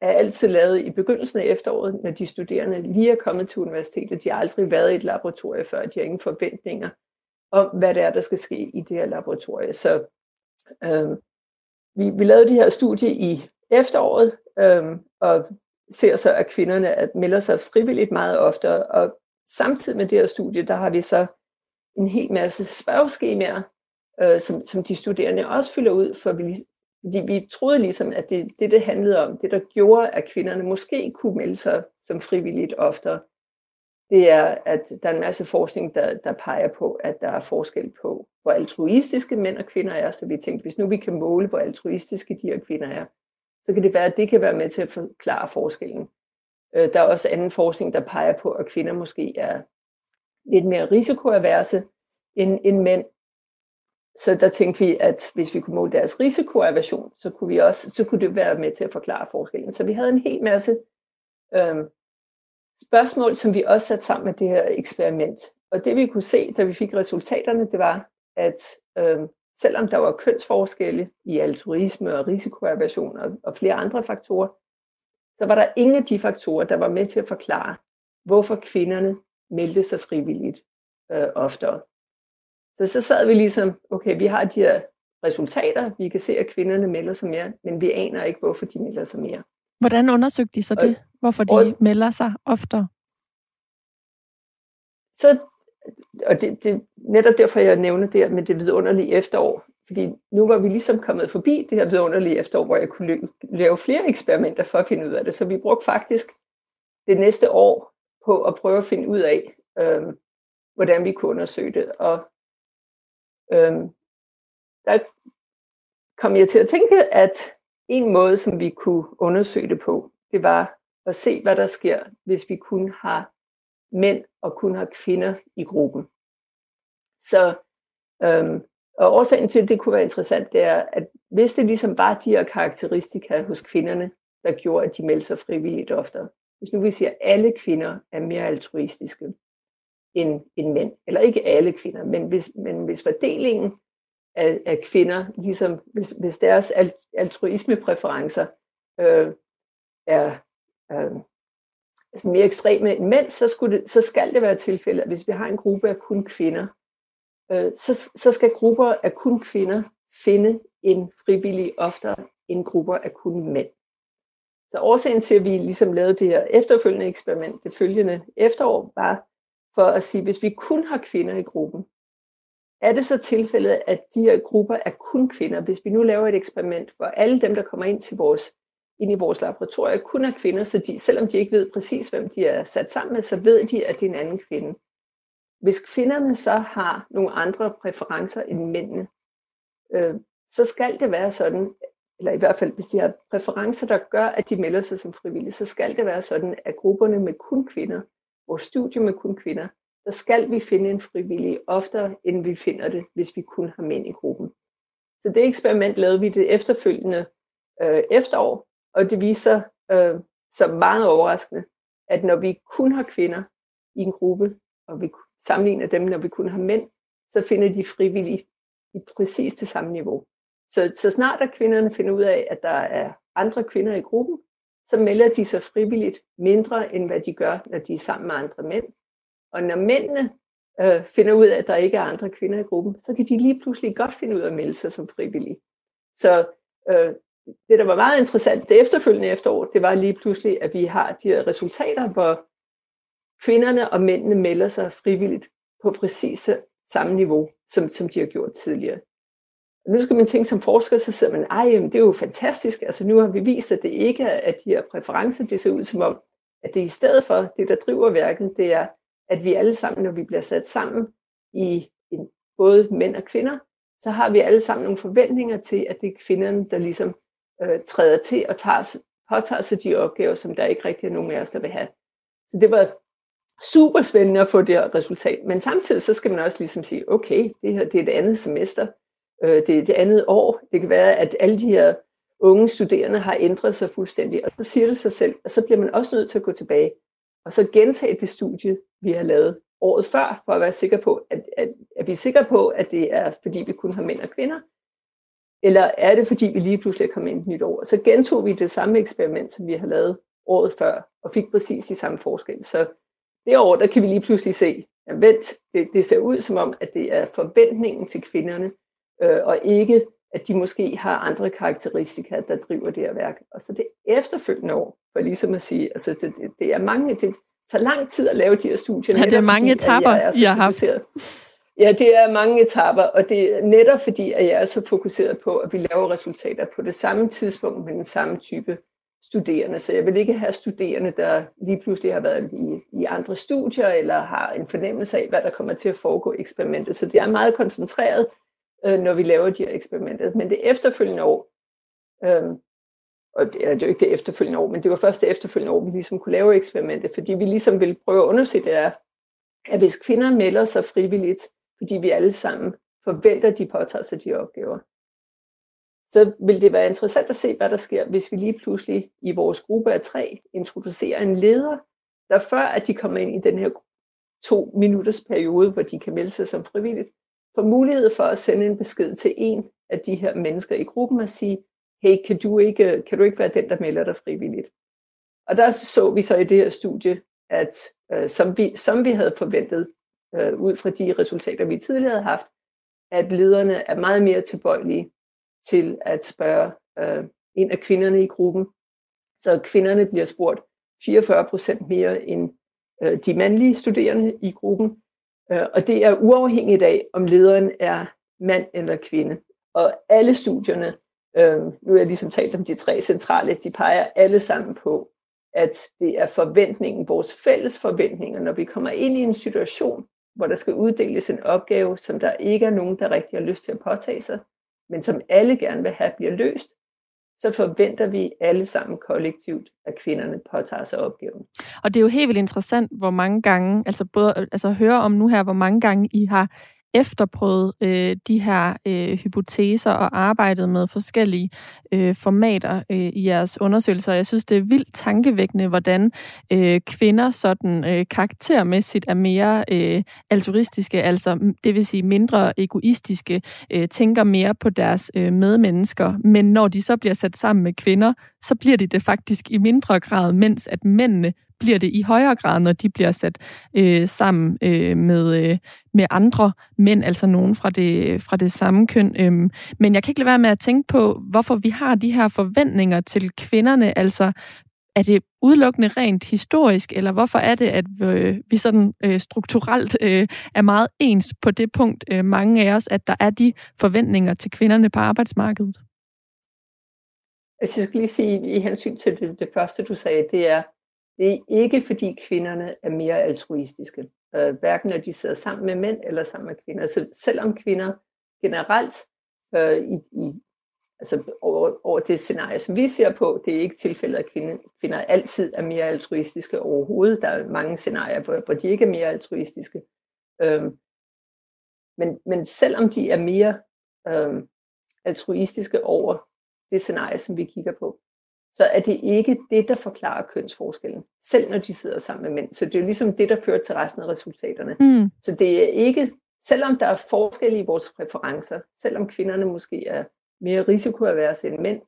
er altid lavet i begyndelsen af efteråret, når de studerende lige er kommet til universitetet. De har aldrig været i et laboratorie før, de har ingen forventninger om, hvad det er, der skal ske i det her laboratorie. Så øh, vi, vi lavede det her studie i efteråret, øh, og ser så, at kvinderne at melder sig frivilligt meget oftere, og samtidig med det her studie, der har vi så en hel masse spørgeskemaer, øh, som, som de studerende også fylder ud, for vi fordi vi troede ligesom, at det, det, det handlede om, det der gjorde, at kvinderne måske kunne melde sig som frivilligt oftere, det er, at der er en masse forskning, der, der peger på, at der er forskel på, hvor altruistiske mænd og kvinder er. Så vi tænkte, hvis nu vi kan måle, hvor altruistiske de her kvinder er, så kan det være, at det kan være med til at forklare forskellen. Øh, der er også anden forskning, der peger på, at kvinder måske er lidt mere risikoaverse end, end mænd, så der tænkte vi, at hvis vi kunne måle deres risikoaversion, så kunne, vi også, så kunne det være med til at forklare forskellen. Så vi havde en hel masse øhm, spørgsmål, som vi også satte sammen med det her eksperiment. Og det vi kunne se, da vi fik resultaterne, det var, at øhm, selvom der var kønsforskelle i altruisme og risikoaversion og, og flere andre faktorer, så var der ingen af de faktorer, der var med til at forklare, hvorfor kvinderne meldte sig frivilligt øh, oftere. Så så sad vi ligesom, okay, vi har de her resultater, vi kan se, at kvinderne melder sig mere, men vi aner ikke, hvorfor de melder sig mere. Hvordan undersøgte de så det? Hvorfor de og, melder sig oftere? Så, og det, det netop derfor, jeg nævner det her med det vidunderlige efterår. Fordi nu var vi ligesom kommet forbi det her vidunderlige efterår, hvor jeg kunne lave flere eksperimenter for at finde ud af det. Så vi brugte faktisk det næste år på at prøve at finde ud af, øh, hvordan vi kunne undersøge det. Og øhm, der kom jeg til at tænke, at en måde, som vi kunne undersøge det på, det var at se, hvad der sker, hvis vi kun har mænd og kun har kvinder i gruppen. Så øhm, og årsagen til, at det kunne være interessant, det er, at hvis det ligesom var de her karakteristika hos kvinderne, der gjorde, at de meldte sig frivilligt oftere. Hvis nu vi siger, at alle kvinder er mere altruistiske end, end mænd, eller ikke alle kvinder, men hvis, men hvis fordelingen af, af kvinder, ligesom hvis, hvis deres altruismepræferencer øh, er øh, altså mere ekstreme end mænd, så, skulle det, så skal det være tilfældet, at hvis vi har en gruppe af kun kvinder, øh, så, så skal grupper af kun kvinder finde en frivillig oftere end grupper af kun mænd. Så årsagen til, at vi ligesom lavede det her efterfølgende eksperiment, det følgende efterår, var for at sige, hvis vi kun har kvinder i gruppen, er det så tilfældet, at de her grupper er kun kvinder? Hvis vi nu laver et eksperiment, hvor alle dem, der kommer ind til vores ind i vores laboratorie, kun er kvinder, så de, selvom de ikke ved præcis, hvem de er sat sammen med, så ved de, at det er en anden kvinde. Hvis kvinderne så har nogle andre præferencer end mændene, øh, så skal det være sådan, eller i hvert fald hvis de har præferencer, der gør, at de melder sig som frivillige, så skal det være sådan, at grupperne med kun kvinder, vores studie med kun kvinder, der skal vi finde en frivillig oftere, end vi finder det, hvis vi kun har mænd i gruppen. Så det eksperiment lavede vi det efterfølgende øh, efterår, og det viser øh, som meget overraskende, at når vi kun har kvinder i en gruppe, og vi sammenligner dem, når vi kun har mænd, så finder de frivillige i præcis det samme niveau. Så, så snart at kvinderne finder ud af, at der er andre kvinder i gruppen, så melder de sig frivilligt mindre, end hvad de gør, når de er sammen med andre mænd. Og når mændene øh, finder ud af, at der ikke er andre kvinder i gruppen, så kan de lige pludselig godt finde ud af at melde sig som frivillige. Så øh, det, der var meget interessant det efterfølgende efterår, det var lige pludselig, at vi har de her resultater, hvor kvinderne og mændene melder sig frivilligt på præcis samme niveau, som, som de har gjort tidligere. Nu skal man tænke som forsker, så sidder man, ej, det er jo fantastisk. Altså nu har vi vist, at det ikke er, at de her præferencer, det ser ud som om, at det i stedet for, det der driver værket, det er, at vi alle sammen, når vi bliver sat sammen i en, både mænd og kvinder, så har vi alle sammen nogle forventninger til, at det er kvinderne, der ligesom øh, træder til og tager, påtager sig de opgaver, som der ikke rigtig er nogen af os, der vil have. Så det var super spændende at få det her resultat. Men samtidig så skal man også ligesom sige, okay, det her det er det andet semester, øh, det det andet år. Det kan være, at alle de her unge studerende har ændret sig fuldstændig. Og så siger det sig selv, og så bliver man også nødt til at gå tilbage og så gentage det studie, vi har lavet året før, for at være sikker på, at, at, at vi er sikre på, at det er, fordi vi kun har mænd og kvinder, eller er det, fordi vi lige pludselig er kommet ind et nyt år? Så gentog vi det samme eksperiment, som vi har lavet året før, og fik præcis de samme forskelle. Så det år, der kan vi lige pludselig se, at vent, det, det ser ud som om, at det er forventningen til kvinderne, øh, og ikke, at de måske har andre karakteristika, der driver det her værk. Og så det efterfølgende år, for ligesom at sige, altså det, det, det er mange, det tager lang tid at lave de her studier. Ja, det er mange etapper, I har haft. Ja, det er mange etapper, og det er netop fordi, at jeg er så fokuseret på, at vi laver resultater på det samme tidspunkt med den samme type studerende. Så jeg vil ikke have studerende, der lige pludselig har været i, i andre studier, eller har en fornemmelse af, hvad der kommer til at foregå i eksperimentet. Så det er meget koncentreret, øh, når vi laver de her eksperimenter. Men det efterfølgende år, øh, og det er jo ikke det efterfølgende år, men det var først det efterfølgende år, vi ligesom kunne lave eksperimentet, fordi vi ligesom ville prøve at undersøge det er, at hvis kvinder melder sig frivilligt fordi vi alle sammen forventer, at de påtager sig de opgaver. Så vil det være interessant at se, hvad der sker, hvis vi lige pludselig i vores gruppe af tre introducerer en leder, der før at de kommer ind i den her to minutters periode, hvor de kan melde sig som frivilligt, får mulighed for at sende en besked til en af de her mennesker i gruppen og sige, hey, kan du ikke, kan du ikke være den, der melder dig frivilligt? Og der så vi så i det her studie, at øh, som, vi, som vi havde forventet, øh, ud fra de resultater, vi tidligere havde haft, at lederne er meget mere tilbøjelige til at spørge øh, en af kvinderne i gruppen. Så kvinderne bliver spurgt 44 procent mere end øh, de mandlige studerende i gruppen. Øh, og det er uafhængigt af, om lederen er mand eller kvinde. Og alle studierne, øh, nu har jeg ligesom talt om de tre centrale, de peger alle sammen på, at det er forventningen, vores fælles forventninger, når vi kommer ind i en situation, hvor der skal uddeles en opgave, som der ikke er nogen, der rigtig har lyst til at påtage sig, men som alle gerne vil have bliver løst, så forventer vi alle sammen kollektivt, at kvinderne påtager sig opgaven. Og det er jo helt vildt interessant, hvor mange gange, altså både altså høre om nu her, hvor mange gange I har efterprøvet øh, de her øh, hypoteser og arbejdet med forskellige øh, formater øh, i jeres undersøgelser. Jeg synes, det er vildt tankevækkende, hvordan øh, kvinder sådan øh, karaktermæssigt er mere øh, altruistiske, altså det vil sige mindre egoistiske, øh, tænker mere på deres øh, medmennesker. Men når de så bliver sat sammen med kvinder, så bliver de det faktisk i mindre grad, mens at mændene bliver det i højere grad, når de bliver sat øh, sammen øh, med, øh, med andre mænd, altså nogen fra det, fra det samme køn. Øhm, men jeg kan ikke lade være med at tænke på, hvorfor vi har de her forventninger til kvinderne. Altså, er det udelukkende rent historisk, eller hvorfor er det, at vi sådan øh, strukturelt øh, er meget ens på det punkt, øh, mange af os, at der er de forventninger til kvinderne på arbejdsmarkedet? Altså, jeg skal lige sige, i hensyn til det, det første, du sagde, det er, det er ikke fordi kvinderne er mere altruistiske, øh, hverken når de sidder sammen med mænd eller sammen med kvinder. Så selvom kvinder generelt øh, i, i, altså over, over det scenarie, som vi ser på, det er ikke tilfældet, at kvinder, kvinder altid er mere altruistiske overhovedet. Der er mange scenarier, hvor, hvor de ikke er mere altruistiske. Øh, men, men selvom de er mere øh, altruistiske over det scenarie, som vi kigger på, så er det ikke det, der forklarer kønsforskellen, selv når de sidder sammen med mænd. Så det er ligesom det, der fører til resten af resultaterne. Mm. Så det er ikke, selvom der er forskel i vores præferencer, selvom kvinderne måske er mere risikoaverse end mænd,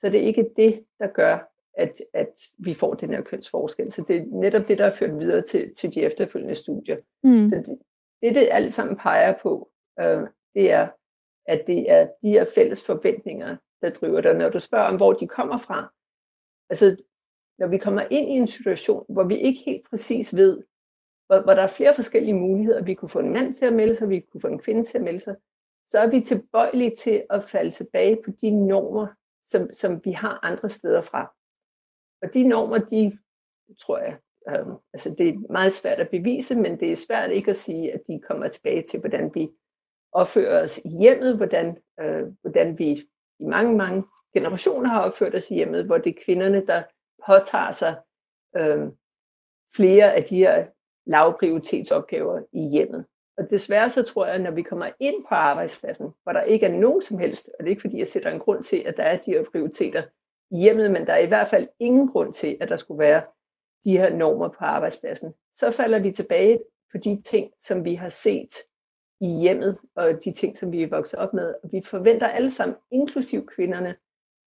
så er det ikke det, der gør, at, at vi får den her kønsforskel. Så det er netop det, der er ført videre til, til de efterfølgende studier. Mm. Så det, det, det alt sammen peger på, øh, det er, at det er de her fælles forventninger, der driver dig. Når du spørger om, hvor de kommer fra, Altså, når vi kommer ind i en situation, hvor vi ikke helt præcis ved, hvor, hvor der er flere forskellige muligheder, vi kunne få en mand til at melde sig, vi kunne få en kvinde til at melde sig, så er vi tilbøjelige til at falde tilbage på de normer, som, som vi har andre steder fra. Og de normer, de tror jeg, øh, altså det er meget svært at bevise, men det er svært ikke at sige, at de kommer tilbage til, hvordan vi opfører os i hjemmet, hvordan, øh, hvordan vi i mange, mange generationer har opført os i hjemmet, hvor det er kvinderne, der påtager sig øh, flere af de her lavprioritetsopgaver i hjemmet. Og desværre så tror jeg, at når vi kommer ind på arbejdspladsen, hvor der ikke er nogen som helst, og det er ikke fordi, jeg sætter en grund til, at der er de her prioriteter i hjemmet, men der er i hvert fald ingen grund til, at der skulle være de her normer på arbejdspladsen, så falder vi tilbage på de ting, som vi har set i hjemmet, og de ting, som vi er vokset op med. Og vi forventer alle sammen, inklusiv kvinderne,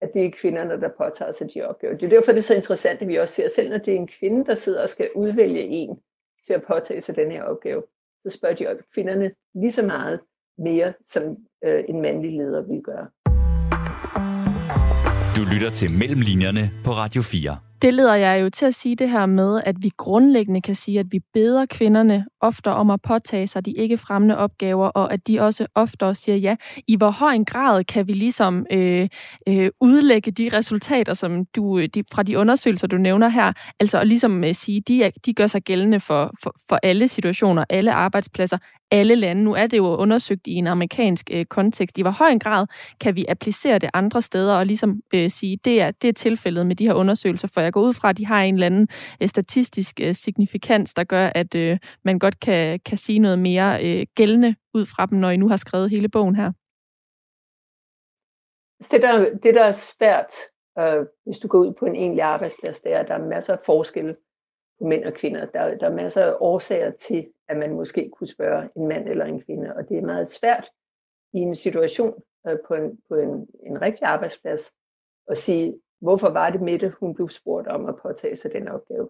at det er kvinderne, der påtager sig de opgaver. Det er derfor, det er så interessant, at vi også ser, selv når det er en kvinde, der sidder og skal udvælge en til at påtage sig den her opgave, så spørger de kvinderne lige så meget mere, som øh, en mandlig leder vil gøre. Du lytter til Mellemlinjerne på Radio 4. Det leder jeg jo til at sige det her med, at vi grundlæggende kan sige, at vi beder kvinderne ofte om at påtage sig de ikke fremmende opgaver, og at de også oftere siger ja. I hvor høj en grad kan vi ligesom øh, øh, udlægge de resultater, som du øh, de, fra de undersøgelser, du nævner her, altså at ligesom øh, sige, de, de gør sig gældende for, for, for alle situationer, alle arbejdspladser, alle lande. Nu er det jo undersøgt i en amerikansk øh, kontekst. I hvor høj en grad kan vi applicere det andre steder og ligesom øh, sige, det er, det er tilfældet med de her undersøgelser, for jeg går ud fra, at de har en eller anden øh, statistisk øh, signifikans, der gør, at øh, man godt kan, kan sige noget mere øh, gældende ud fra dem, når I nu har skrevet hele bogen her. Det der, det, der er svært, øh, hvis du går ud på en egentlig arbejdsplads, det er, at der er masser af forskelle på mænd og kvinder. Der, der er masser af årsager til, at man måske kunne spørge en mand eller en kvinde, og det er meget svært i en situation øh, på, en, på en, en rigtig arbejdsplads at sige, hvorfor var det Mette, hun blev spurgt om at påtage sig den opgave.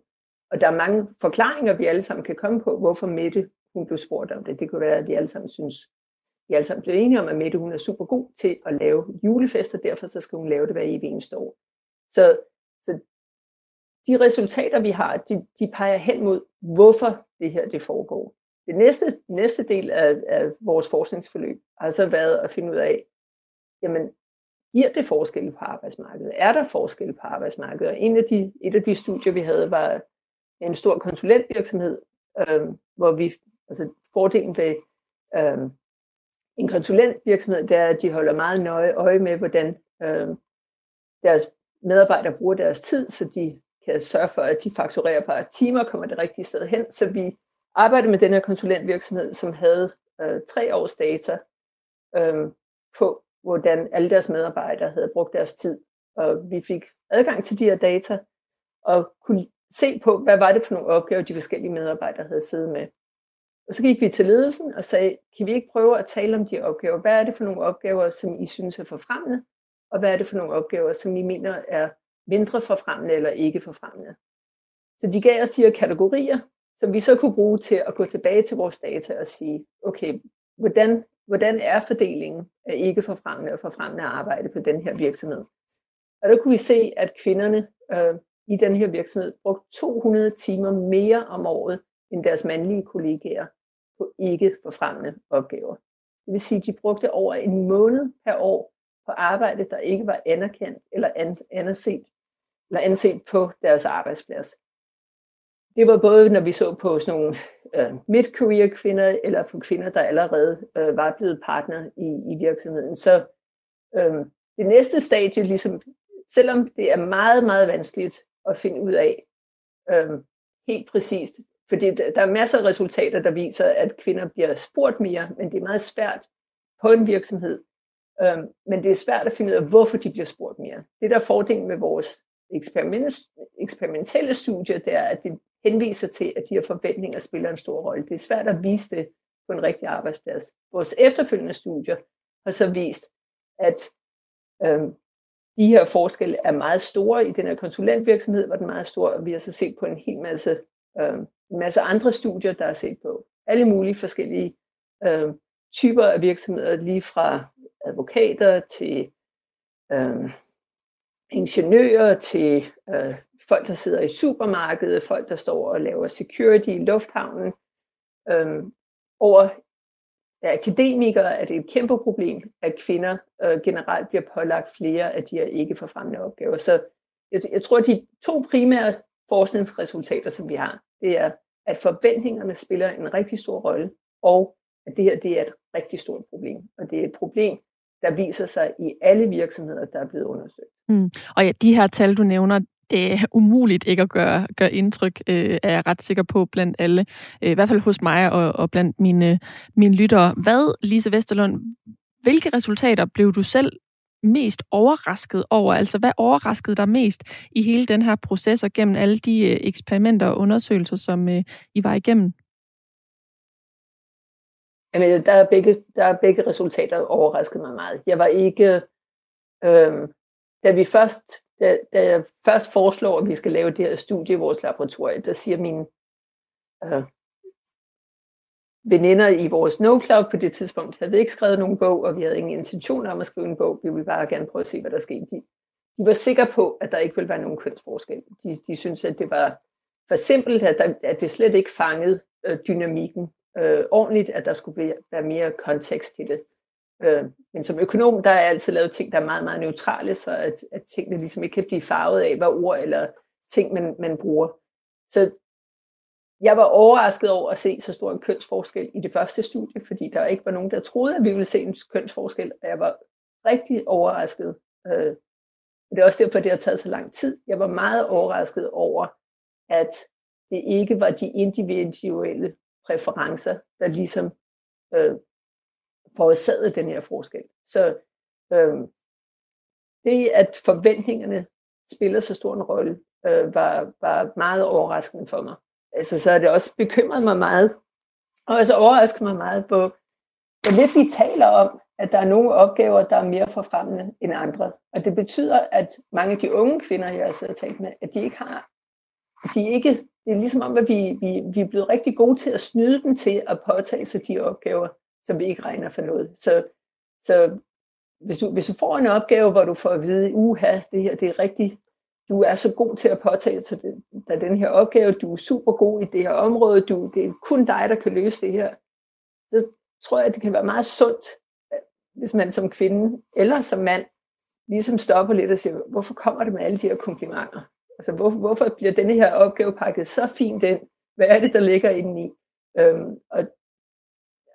Og der er mange forklaringer, vi alle sammen kan komme på, hvorfor Mette, hun blev spurgt om det. Det kunne være, at vi alle sammen synes, vi alle sammen blev enige om, at Mette, hun er super god til at lave julefester, derfor så skal hun lave det hver evig eneste år. Så, så de resultater, vi har, de, de peger hen mod, hvorfor det her det foregår. Det næste, næste del af, af vores forskningsforløb har så været at finde ud af, jamen, giver det forskel på arbejdsmarkedet? Er der forskel på arbejdsmarkedet? Og en af de, et af de studier, vi havde, var en stor konsulentvirksomhed, øh, hvor vi, altså fordelen ved øh, en konsulentvirksomhed, det er, at de holder meget nøje øje med, hvordan øh, deres medarbejdere bruger deres tid, så de kan sørge for, at de fakturerer par timer kommer det rigtige sted hen. Så vi arbejdede med den her konsulentvirksomhed, som havde øh, tre års data øh, på, hvordan alle deres medarbejdere havde brugt deres tid. Og vi fik adgang til de her data og kunne se på, hvad var det for nogle opgaver, de forskellige medarbejdere havde siddet med. Og så gik vi til ledelsen og sagde, kan vi ikke prøve at tale om de opgaver? Hvad er det for nogle opgaver, som I synes er forfremmende? Og hvad er det for nogle opgaver, som I mener er mindre forfremmende eller ikke forfremmende? Så de gav os de her kategorier, som vi så kunne bruge til at gå tilbage til vores data og sige, okay, hvordan, hvordan er fordelingen af ikke forfremmende og forfremmende arbejde på den her virksomhed? Og der kunne vi se, at kvinderne øh, i den her virksomhed brugte 200 timer mere om året end deres mandlige kollegaer på ikke forfremmende opgaver. Det vil sige, at de brugte over en måned per år på arbejde, der ikke var anerkendt eller anset, eller anset på deres arbejdsplads. Det var både, når vi så på sådan nogle øh, mid-career kvinder, eller på kvinder, der allerede øh, var blevet partner i, i virksomheden. Så øh, det næste stadie, ligesom, selvom det er meget, meget vanskeligt at finde ud af øh, helt præcist, fordi der er masser af resultater, der viser, at kvinder bliver spurgt mere, men det er meget svært på en virksomhed. Øh, men det er svært at finde ud af, hvorfor de bliver spurgt mere. Det der er fordelen med vores eksperiment, eksperimentelle studie, det er, at det henviser til, at de her forventninger spiller en stor rolle. Det er svært at vise det på en rigtig arbejdsplads. Vores efterfølgende studier har så vist, at øhm, de her forskelle er meget store. I den her konsulentvirksomhed var den meget stor, og vi har så set på en hel masse, øhm, en masse andre studier, der er set på alle mulige forskellige øhm, typer af virksomheder, lige fra advokater til øhm, ingeniører til øh, folk, der sidder i supermarkedet, folk, der står og laver security i lufthavnen. Øhm, over ja, akademikere er det et kæmpe problem, at kvinder øh, generelt bliver pålagt flere af de her ikke forfremmende opgaver. Så jeg, jeg tror, at de to primære forskningsresultater, som vi har, det er, at forventningerne spiller en rigtig stor rolle, og at det her det er et rigtig stort problem. Og det er et problem, der viser sig i alle virksomheder, der er blevet undersøgt. Mm. Og ja, de her tal, du nævner, det er umuligt ikke at gøre, gøre indtryk, øh, er jeg ret sikker på, blandt alle. Øh, I hvert fald hos mig og, og blandt mine, mine lyttere. Hvad, Lise Vesterlund, hvilke resultater blev du selv mest overrasket over? Altså, hvad overraskede dig mest i hele den her proces og gennem alle de øh, eksperimenter og undersøgelser, som øh, I var igennem? Jamen, der er begge, der er begge resultater overrasket mig meget. Jeg var ikke... Øh, da vi først da, da jeg først foreslår, at vi skal lave det her studie i vores laboratorie, der siger mine øh, veninder i vores No Club på det tidspunkt, havde ikke skrevet nogen bog, og vi havde ingen intention om at skrive en bog. Vi ville bare gerne prøve at se, hvad der skete. De, de var sikre på, at der ikke ville være nogen kønsforskel. De, de syntes, at det var for simpelt, at, der, at det slet ikke fangede øh, dynamikken øh, ordentligt, at der skulle være mere kontekst til det. Øh, men som økonom, der er jeg altid lavet ting, der er meget, meget neutrale, så at, at tingene ligesom ikke kan blive farvet af, hvad ord eller ting, man, man bruger. Så jeg var overrasket over at se så stor en kønsforskel i det første studie, fordi der ikke var nogen, der troede, at vi ville se en kønsforskel, og jeg var rigtig overrasket. Øh, det er også derfor, det har taget så lang tid. Jeg var meget overrasket over, at det ikke var de individuelle præferencer, der ligesom øh, forårsaget den her forskel. Så øh, det, at forventningerne spiller så stor en rolle, øh, var, var meget overraskende for mig. Altså, så er det også bekymret mig meget, og også overrasket mig meget på, hvor lidt vi taler om, at der er nogle opgaver, der er mere forfremmende end andre. Og det betyder, at mange af de unge kvinder, jeg har siddet og talt med, at de ikke har, de ikke, det er ligesom om, at vi, vi, vi er blevet rigtig gode til at snyde dem til at påtage sig de opgaver, som vi ikke regner for noget. Så, så hvis, du, hvis du får en opgave, hvor du får at vide, uha, det her det er rigtigt, du er så god til at påtage sig den, den her opgave, du er super god i det her område, du, det er kun dig, der kan løse det her, så tror jeg, at det kan være meget sundt, hvis man som kvinde eller som mand ligesom stopper lidt og siger, hvorfor kommer det med alle de her komplimenter? Altså, hvor, hvorfor bliver denne her opgave pakket så fint ind? Hvad er det, der ligger indeni? Øhm, og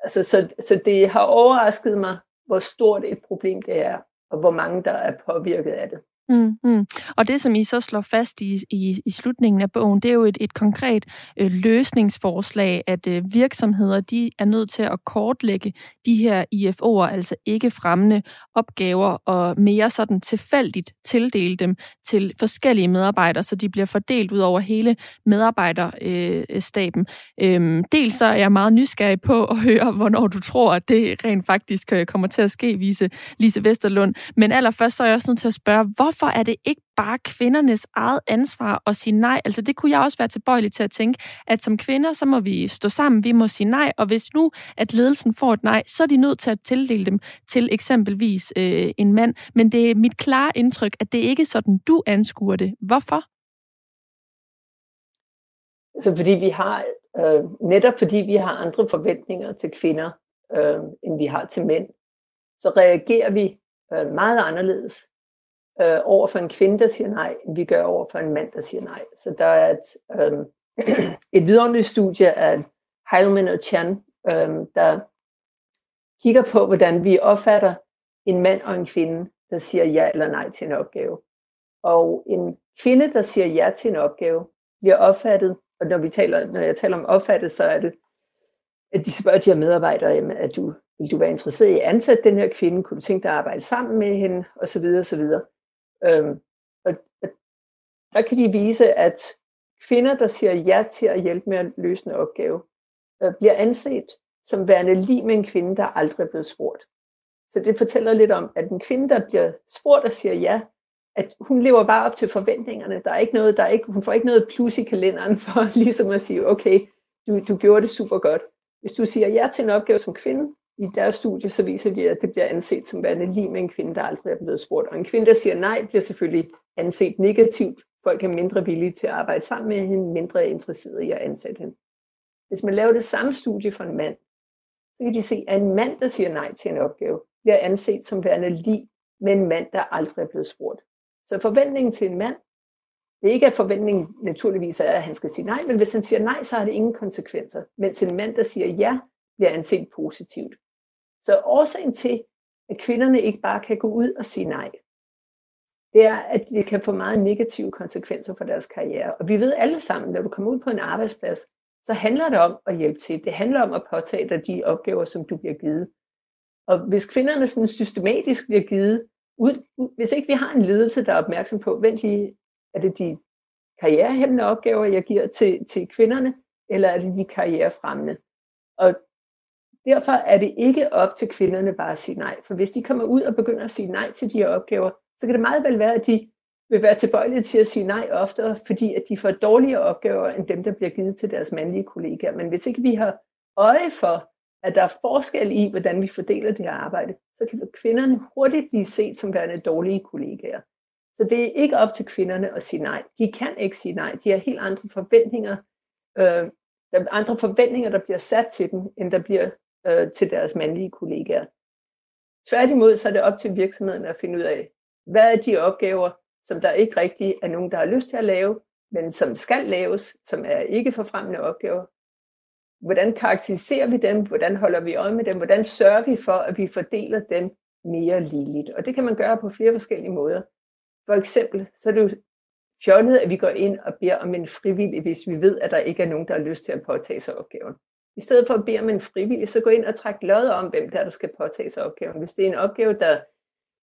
Altså, så, så det har overrasket mig, hvor stort et problem det er, og hvor mange der er påvirket af det. Mm, mm. Og det, som I så slår fast i, i, i slutningen af bogen, det er jo et, et konkret øh, løsningsforslag, at øh, virksomheder de er nødt til at kortlægge de her IFO'er, altså ikke fremmende opgaver, og mere sådan tilfældigt tildele dem til forskellige medarbejdere, så de bliver fordelt ud over hele medarbejderstaben. Øh, øhm, dels så er jeg meget nysgerrig på at høre, hvornår du tror, at det rent faktisk øh, kommer til at ske, Vise Lise Vesterlund. Men allerførst så er jeg også nødt til at spørge, hvorfor er det ikke bare kvindernes eget ansvar at sige nej? Altså det kunne jeg også være tilbøjelig til at tænke, at som kvinder, så må vi stå sammen, vi må sige nej, og hvis nu, at ledelsen får et nej, så er de nødt til at tildele dem til eksempelvis øh, en mand. Men det er mit klare indtryk, at det ikke er sådan, du anskuer det. Hvorfor? Så fordi vi har, øh, netop fordi vi har andre forventninger til kvinder, øh, end vi har til mænd, så reagerer vi øh, meget anderledes øh, over for en kvinde, der siger nej, end vi gør over for en mand, der siger nej. Så der er et, øh, [CLEARS THROAT] et vidunderligt studie af Heilman og Chan, øh, der kigger på, hvordan vi opfatter en mand og en kvinde, der siger ja eller nej til en opgave. Og en kvinde, der siger ja til en opgave, bliver opfattet, og når, vi taler, når jeg taler om opfattet, så er det, at de spørger de her medarbejdere, jamen, at du, vil du være interesseret i at ansætte den her kvinde? Kunne du tænke dig at arbejde sammen med hende? Og så Øhm, og, og der kan de vise, at kvinder, der siger ja til at hjælpe med at løse en opgave, øh, bliver anset som værende lige med en kvinde, der aldrig er blevet spurgt. Så det fortæller lidt om, at en kvinde, der bliver spurgt og siger ja, at hun lever bare op til forventningerne. Der er ikke noget, der er ikke, hun får ikke noget plus i kalenderen for [LAUGHS] ligesom at sige, okay, du, du gjorde det super godt. Hvis du siger ja til en opgave som kvinde, i deres studie, så viser de, at det bliver anset som værende lige med en kvinde, der aldrig er blevet spurgt. Og en kvinde, der siger nej, bliver selvfølgelig anset negativt. Folk er mindre villige til at arbejde sammen med hende, mindre interesseret i at ansætte hende. Hvis man laver det samme studie for en mand, så kan de se, at en mand, der siger nej til en opgave, bliver anset som værende lige med en mand, der aldrig er blevet spurgt. Så forventningen til en mand, det er ikke, at forventningen naturligvis er, at han skal sige nej, men hvis han siger nej, så har det ingen konsekvenser. Mens en mand, der siger ja, bliver anset positivt. Så årsagen til, at kvinderne ikke bare kan gå ud og sige nej, det er, at det kan få meget negative konsekvenser for deres karriere. Og vi ved alle sammen, når du kommer ud på en arbejdsplads, så handler det om at hjælpe til. Det handler om at påtage dig de opgaver, som du bliver givet. Og hvis kvinderne sådan systematisk bliver givet, ud, hvis ikke vi har en ledelse, der er opmærksom på, vent lige, er det de karrierehæmmende opgaver, jeg giver til, til kvinderne, eller er det de karrierefremmende? Og Derfor er det ikke op til kvinderne bare at sige nej. For hvis de kommer ud og begynder at sige nej til de her opgaver, så kan det meget vel være, at de vil være tilbøjelige til at sige nej oftere, fordi at de får dårligere opgaver end dem, der bliver givet til deres mandlige kollegaer. Men hvis ikke vi har øje for, at der er forskel i, hvordan vi fordeler det her arbejde, så kan kvinderne hurtigt blive set som værende dårlige kollegaer. Så det er ikke op til kvinderne at sige nej. De kan ikke sige nej. De har helt andre forventninger. Øh, der er andre forventninger, der bliver sat til dem, end der bliver øh, til deres mandlige kollegaer. Tværtimod så er det op til virksomheden at finde ud af, hvad er de opgaver, som der ikke rigtig er nogen, der har lyst til at lave, men som skal laves, som er ikke forfremmende opgaver. Hvordan karakteriserer vi dem? Hvordan holder vi øje med dem? Hvordan sørger vi for, at vi fordeler dem mere ligeligt? Og det kan man gøre på flere forskellige måder. For eksempel, så er det jo fjollet, at vi går ind og beder om en frivillig, hvis vi ved, at der ikke er nogen, der har lyst til at påtage sig opgaven. I stedet for at bede om en frivillig, så gå ind og træk lod om, hvem der, der skal påtage sig opgaven. Hvis det er en opgave, der,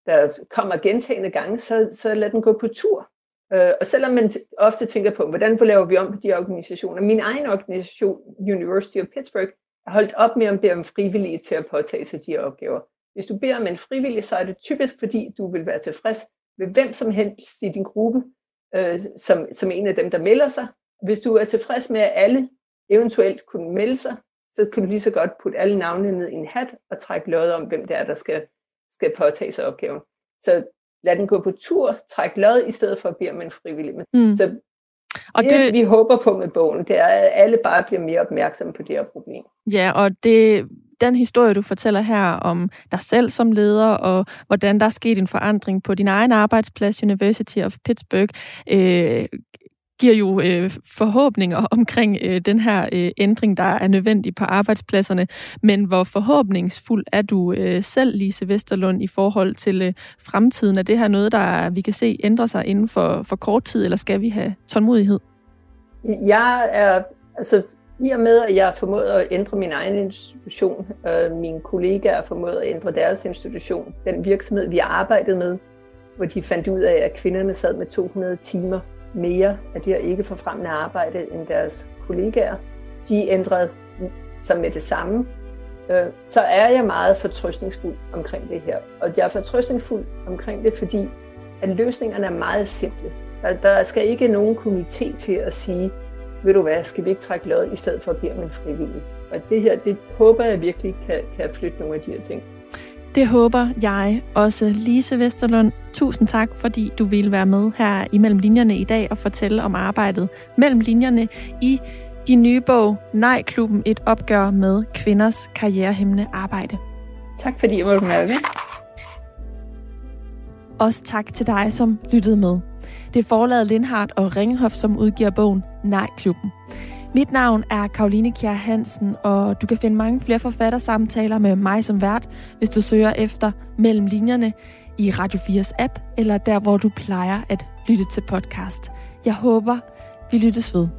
der kommer gentagende gange, så, så lad den gå på tur. Øh, og selvom man ofte tænker på, hvordan laver vi om på de organisationer. Min egen organisation, University of Pittsburgh, har holdt op med at bede om frivillige til at påtage sig de opgaver. Hvis du beder om en frivillig, så er det typisk, fordi du vil være tilfreds med hvem som helst i din gruppe, øh, som, som en af dem, der melder sig. Hvis du er tilfreds med, at alle eventuelt kunne melde sig, så kan du lige så godt putte alle navnene ned i en hat og trække lod om, hvem det er, der skal, skal påtage sig opgaven. Så lad den gå på tur, træk lod i stedet for at bede om en frivillig. Mm. Så og det, det, vi håber på med bogen, det er, at alle bare bliver mere opmærksomme på det her problem. Ja, og det, den historie, du fortæller her om dig selv som leder, og hvordan der er sket en forandring på din egen arbejdsplads, University of Pittsburgh, øh, giver jo øh, forhåbninger omkring øh, den her øh, ændring, der er nødvendig på arbejdspladserne. Men hvor forhåbningsfuld er du øh, selv, Lise Vesterlund, i forhold til øh, fremtiden? Er det her noget, der vi kan se ændre sig inden for, for kort tid, eller skal vi have tålmodighed? Jeg er, altså i og med, at jeg har formået at ændre min egen institution, øh, mine kollegaer har formået at ændre deres institution, den virksomhed, vi har arbejdet med, hvor de fandt ud af, at kvinderne sad med 200 timer mere af det her ikke forfremmende arbejde end deres kollegaer. De ændrede sig med det samme. Øh, så er jeg meget fortrøstningsfuld omkring det her. Og jeg er fortrøstningsfuld omkring det, fordi at løsningerne er meget simple. Der, der skal ikke nogen komité til at sige, ved du hvad, skal vi ikke trække lod i stedet for at blive en frivillig? Og det her, det håber jeg virkelig kan, kan flytte nogle af de her ting. Det håber jeg også. Lise Vesterlund, tusind tak, fordi du ville være med her imellem linjerne i dag og fortælle om arbejdet mellem linjerne i din nye bog, Nej-klubben, et opgør med kvinders karrierehæmmende arbejde. Tak fordi jeg måtte være med. Også tak til dig, som lyttede med. Det er forlaget Lindhardt og Ringhof, som udgiver bogen Nej-klubben. Mit navn er Karoline Kjær Hansen, og du kan finde mange flere forfattersamtaler med mig som vært, hvis du søger efter Mellem Linjerne i Radio 4's app, eller der, hvor du plejer at lytte til podcast. Jeg håber, vi lyttes ved.